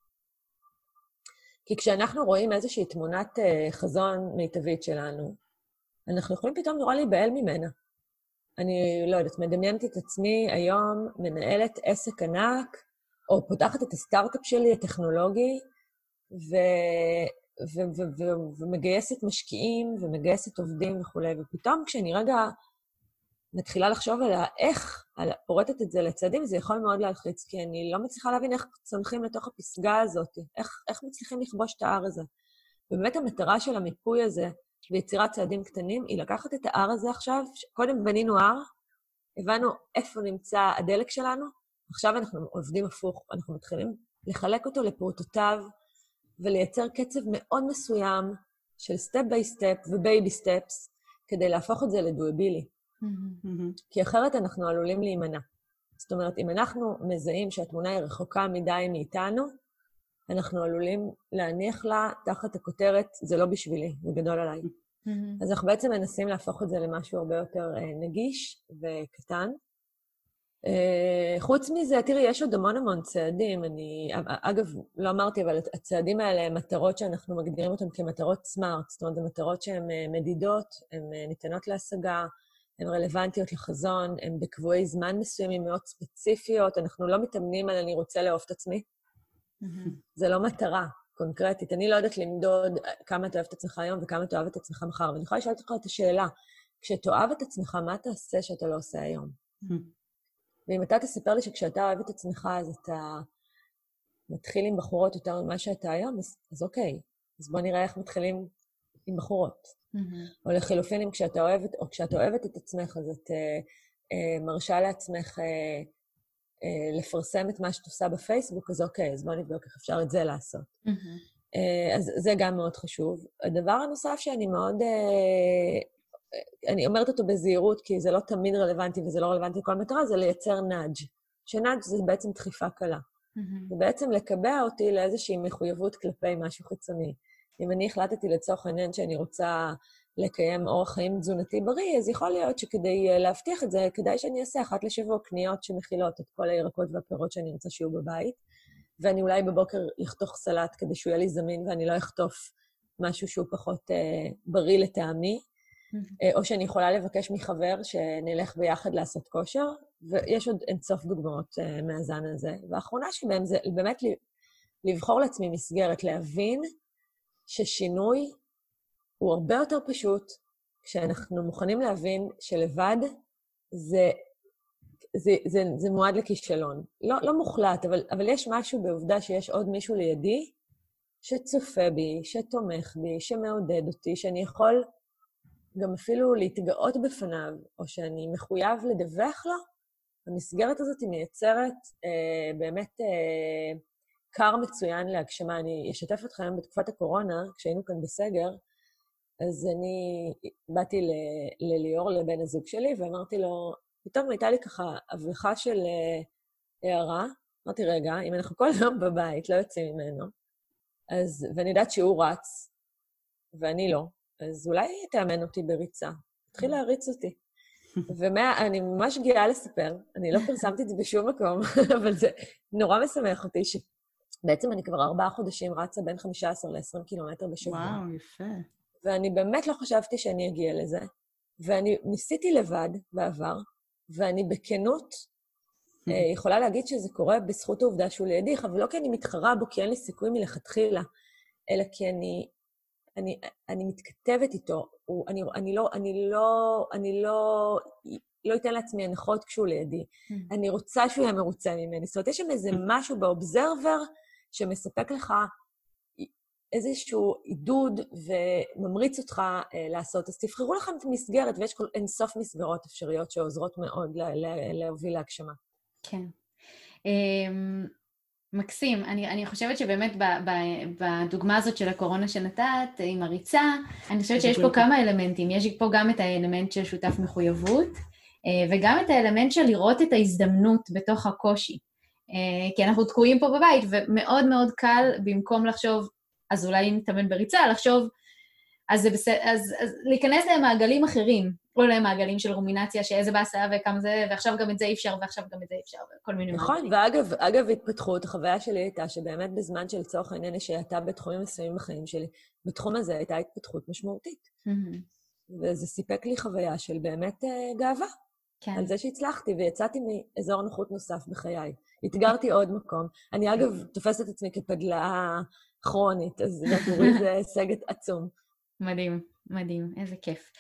כי כשאנחנו רואים איזושהי תמונת uh, חזון מיטבית שלנו, אנחנו יכולים פתאום נורא להיבהל ממנה. אני לא יודעת, מדמיינת את עצמי היום מנהלת עסק ענק, או פותחת את הסטארט-אפ שלי, הטכנולוגי, ו... ו- ו- ו- ומגייסת משקיעים ומגייסת עובדים וכולי, ופתאום כשאני רגע מתחילה לחשוב על איך, על פורטת את זה לצעדים, זה יכול מאוד להלחיץ, כי אני לא מצליחה להבין איך צונחים לתוך הפסגה הזאת, איך, איך מצליחים לכבוש את ההר הזה. ובאמת המטרה של המיפוי הזה, ויצירת צעדים קטנים, היא לקחת את ההר הזה עכשיו, קודם בנינו הר, הבנו איפה נמצא הדלק שלנו, עכשיו אנחנו עובדים הפוך, אנחנו מתחילים לחלק אותו לפרוטותיו ולייצר קצב מאוד מסוים של step by step ו baby steps, כדי להפוך את זה לדואבילי. Mm-hmm. כי אחרת אנחנו עלולים להימנע. זאת אומרת, אם אנחנו מזהים שהתמונה היא רחוקה מדי מאיתנו, אנחנו עלולים להניח לה תחת הכותרת, זה לא בשבילי, זה גדול עליי. Mm-hmm. אז אנחנו בעצם מנסים להפוך את זה למשהו הרבה יותר אה, נגיש וקטן. אה, חוץ מזה, תראי, יש עוד המון המון צעדים. אני, אגב, לא אמרתי, אבל הצעדים האלה הם מטרות שאנחנו מגדירים אותן כמטרות סמארט. זאת אומרת, הן מטרות שהן אה, מדידות, הן ניתנות להשגה, הן רלוונטיות לחזון, הן בקבועי זמן מסוימים מאוד ספציפיות. אנחנו לא מתאמנים על אני רוצה לאהוב את עצמי. Mm-hmm. זה לא מטרה קונקרטית. אני לא יודעת למדוד כמה אתה אוהב את עצמך היום וכמה אתה אוהב את עצמך מחר. ואני יכולה לשאול אותך את השאלה, כשתאהב את עצמך, מה תעשה שאתה לא עושה היום? Mm-hmm. ואם אתה תספר לי שכשאתה אוהב את עצמך, אז אתה מתחיל עם בחורות יותר ממה שאתה היום, אז, אז אוקיי, אז בוא נראה איך מתחילים עם בחורות. Mm-hmm. או לחילופין, אם כשאתה אוהבת, או כשאת אוהבת את עצמך, אז את אה, אה, מרשה לעצמך אה, אה, לפרסם את מה שאת עושה בפייסבוק, אז אוקיי, אז בוא נבדוק איך אפשר את זה לעשות. Mm-hmm. אה, אז זה גם מאוד חשוב. הדבר הנוסף שאני מאוד... אה, אני אומרת אותו בזהירות, כי זה לא תמיד רלוונטי וזה לא רלוונטי לכל מטרה, זה לייצר נאג'. שנאג' זה בעצם דחיפה קלה. Mm-hmm. זה בעצם לקבע אותי לאיזושהי מחויבות כלפי משהו חיצוני. אם אני החלטתי לצורך העניין שאני רוצה לקיים אורח חיים תזונתי בריא, אז יכול להיות שכדי אה, להבטיח את זה, כדאי שאני אעשה אחת לשבוע קניות שמכילות את כל הירקות והפירות שאני רוצה שיהיו בבית, ואני אולי בבוקר אחתוך סלט כדי שהוא יהיה לי זמין ואני לא אחטוף משהו שהוא פחות אה, בריא לטעמי, או שאני יכולה לבקש מחבר שנלך ביחד לעשות כושר, ויש עוד אינסוף דוגמאות אה, מהזן הזה. והאחרונה שבהם זה באמת לבחור לעצמי מסגרת, להבין ששינוי הוא הרבה יותר פשוט כשאנחנו מוכנים להבין שלבד זה, זה, זה, זה מועד לכישלון. לא, לא מוחלט, אבל, אבל יש משהו בעובדה שיש עוד מישהו לידי שצופה בי, שתומך בי, שמעודד אותי, שאני יכול גם אפילו להתגאות בפניו, או שאני מחויב לדווח לו, המסגרת הזאת היא מייצרת אה, באמת אה, מצוין להגשמה. אני אשתף אתכם, בתקופת הקורונה, כשהיינו כאן בסגר, אז אני באתי לליאור, לבן הזוג שלי, ואמרתי לו, פתאום הייתה לי ככה הבלחה של אה, הערה. אמרתי, רגע, אם אנחנו כל יום בבית, לא יוצאים ממנו, אז, ואני יודעת שהוא רץ, ואני לא, אז אולי תאמן אותי בריצה. תתחיל להריץ אותי. (laughs) ואני ממש גאה לספר, אני לא פרסמתי את זה בשום מקום, (laughs) אבל זה נורא משמח אותי שבעצם אני כבר ארבעה חודשים רצה בין 15 ל-20 קילומטר בשבוע. וואו, יפה. ואני באמת לא חשבתי שאני אגיע לזה. ואני ניסיתי לבד בעבר, ואני בכנות אה, (laughs) יכולה להגיד שזה קורה בזכות העובדה שהוא לידי, אבל לא כי אני מתחרה בו, כי אין לי סיכוי מלכתחילה, אלא כי אני, אני, אני מתכתבת איתו. הוא, אני, אני לא, אני לא, אני לא, לא אתן לעצמי הנחות כשהוא לידי. אני רוצה שהוא יהיה מרוצה ממני. זאת אומרת, יש שם איזה משהו באובזרבר שמספק לך איזשהו עידוד וממריץ אותך אה, לעשות. אז תבחרו לכם את המסגרת, ויש כל אינסוף מסגרות אפשריות שעוזרות מאוד לה, לה, להוביל להגשמה. כן. אמ, מקסים. אני, אני חושבת שבאמת ב, ב, בדוגמה הזאת של הקורונה שנתת, עם הריצה, אני חושבת שיש פה כמה אלמנטים. יש פה גם את האלמנט של שותף מחויבות, אה, וגם את האלמנט של לראות את ההזדמנות בתוך הקושי. אה, כי אנחנו תקועים פה בבית, ומאוד מאוד קל, במקום לחשוב, אז אולי נתאמן בריצה, לחשוב, אז זה בסדר, אז, אז להיכנס למעגלים אחרים, או למעגלים של רומינציה, שאיזה באסה וכמה זה, ועכשיו גם את זה אי אפשר, ועכשיו גם את זה אי אפשר, וכל מיני נכון, מעגלים. ואגב, אגב, התפתחות, החוויה שלי הייתה שבאמת בזמן שלצורך העניין האטה בתחומים מסוימים בחיים שלי, בתחום הזה הייתה התפתחות משמעותית. Mm-hmm. וזה סיפק לי חוויה של באמת uh, גאווה. כן. על זה שהצלחתי, ויצאתי מאזור נוחות נוסף בחיי. אתגרתי עוד מקום. אני, אגב, (laughs) תופסת את עצמי כפגלאה כרונית, אז עבורי זה (laughs) הישג עצום. מדהים, מדהים, איזה כיף.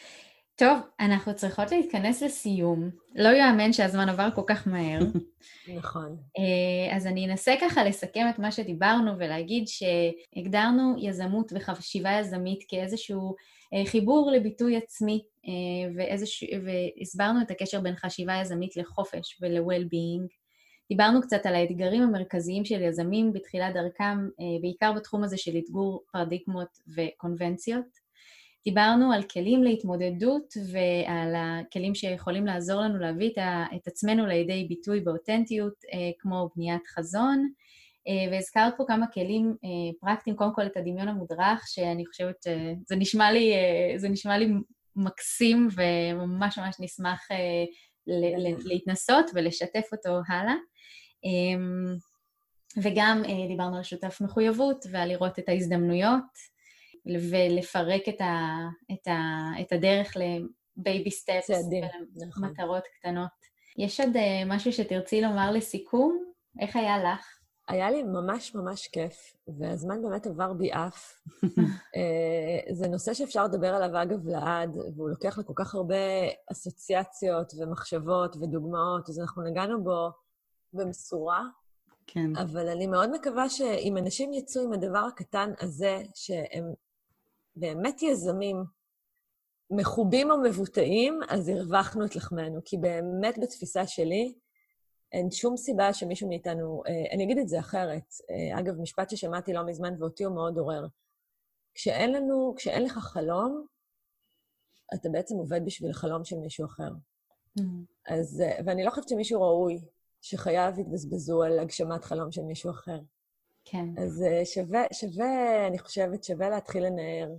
טוב, אנחנו צריכות להתכנס לסיום. לא יאמן שהזמן עבר כל כך מהר. (laughs) נכון. אה, אז אני אנסה ככה לסכם את מה שדיברנו ולהגיד שהגדרנו יזמות וחשיבה יזמית כאיזשהו אה, חיבור לביטוי עצמי, אה, ואיזוש... והסברנו את הקשר בין חשיבה יזמית לחופש ול-well-being. דיברנו קצת על האתגרים המרכזיים של יזמים בתחילת דרכם, בעיקר בתחום הזה של אתגור פרדיגמות וקונבנציות. דיברנו על כלים להתמודדות ועל הכלים שיכולים לעזור לנו להביא את עצמנו לידי ביטוי באותנטיות, אה, כמו בניית חזון, אה, והזכרת פה כמה כלים פרקטיים, קודם כל את הדמיון המודרך, שאני חושבת שזה נשמע לי, זה נשמע לי מקסים וממש ממש נשמח להתנסות ולשתף אותו הלאה. וגם אה, דיברנו על שותף מחויבות ועל לראות את ההזדמנויות ולפרק את, ה, את, ה, את הדרך לבייבי סטפס ולמטרות נכון. קטנות. יש עוד אה, משהו שתרצי לומר לסיכום? איך היה לך? היה לי ממש ממש כיף, והזמן באמת עבר בי אף. (laughs) אה, זה נושא שאפשר לדבר עליו, אגב, לעד, והוא לוקח לכל כך הרבה אסוציאציות ומחשבות ודוגמאות, אז אנחנו נגענו בו במשורה, כן. אבל אני מאוד מקווה שאם אנשים יצאו עם הדבר הקטן הזה, שהם באמת יזמים מחובים או מבוטאים, אז הרווחנו את לחמנו. כי באמת בתפיסה שלי, אין שום סיבה שמישהו מאיתנו... אה, אני אגיד את זה אחרת. אה, אגב, משפט ששמעתי לא מזמן ואותי הוא מאוד עורר. כשאין לנו, כשאין לך חלום, אתה בעצם עובד בשביל החלום של מישהו אחר. Mm-hmm. אז, אה, ואני לא חושבת שמישהו ראוי שחייו יתבזבזו על הגשמת חלום של מישהו אחר. כן. אז אה, שווה, שווה, אני חושבת, שווה להתחיל לנער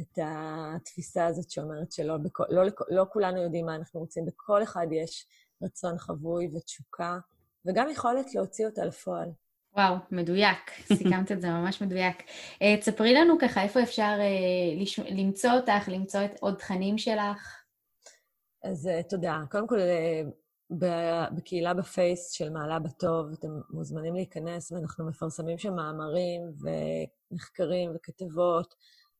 את התפיסה הזאת שאומרת שלא בכל, לא, לא כולנו יודעים מה אנחנו רוצים, בכל אחד יש רצון חבוי ותשוקה, וגם יכולת להוציא אותה לפועל. וואו, מדויק, (laughs) סיכמת את זה ממש מדויק. Uh, תספרי לנו ככה איפה אפשר uh, לש... למצוא אותך, למצוא את עוד תכנים שלך. אז uh, תודה. קודם כל, uh, בקהילה בפייס של מעלה בטוב, אתם מוזמנים להיכנס, ואנחנו מפרסמים שם מאמרים ומחקרים וכתבות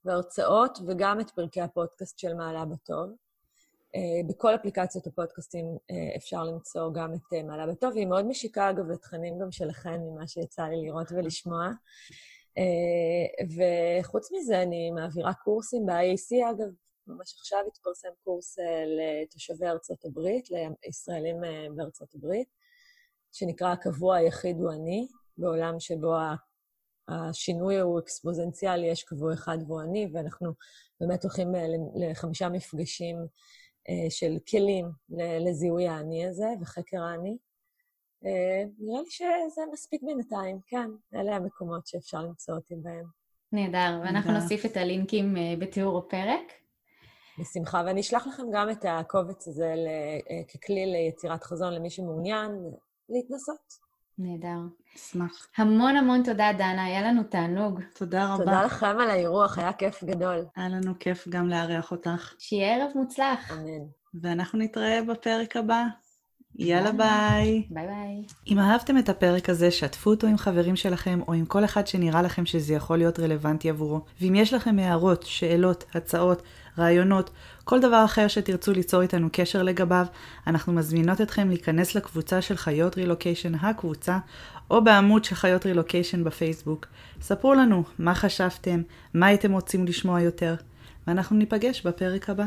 והרצאות, וגם את פרקי הפודקאסט של מעלה בטוב. אה, בכל אפליקציות הפודקאסטים אה, אפשר למצוא גם את אה, מעלה בטוב, והיא מאוד משיקה, אגב, לתכנים גם שלכם, ממה שיצא לי לראות ולשמוע. וחוץ מזה, אני מעבירה קורסים ב-IAC, אגב, ממש עכשיו התפרסם קורס לתושבי ארצות הברית, לישראלים בארצות הברית, שנקרא הקבוע היחיד הוא אני, בעולם שבו השינוי הוא אקספוזנציאלי, יש קבוע אחד והוא אני, ואנחנו באמת הולכים לחמישה מפגשים אה, של כלים לזיהוי האני הזה וחקר האני. אה, נראה לי שזה מספיק בינתיים, כן, אלה המקומות שאפשר למצוא אותי בהם. נהדר, ואנחנו נוסיף את הלינקים אה, בתיאור הפרק. בשמחה, ואני אשלח לכם גם את הקובץ הזה ככלי ליצירת חזון למי שמעוניין להתנסות. נהדר. אשמח. המון המון תודה, דנה, היה לנו תענוג. תודה רבה. תודה לכם על האירוח, היה כיף גדול. היה לנו כיף גם לארח אותך. שיהיה ערב מוצלח. אמן. ואנחנו נתראה בפרק הבא. יאללה ביי. ביי ביי. אם אהבתם את הפרק הזה, שתפו אותו עם חברים שלכם, או עם כל אחד שנראה לכם שזה יכול להיות רלוונטי עבורו. ואם יש לכם הערות, שאלות, הצעות, רעיונות, כל דבר אחר שתרצו ליצור איתנו קשר לגביו, אנחנו מזמינות אתכם להיכנס לקבוצה של חיות רילוקיישן הקבוצה, או בעמוד של חיות רילוקיישן בפייסבוק. ספרו לנו מה חשבתם, מה הייתם רוצים לשמוע יותר, ואנחנו ניפגש בפרק הבא.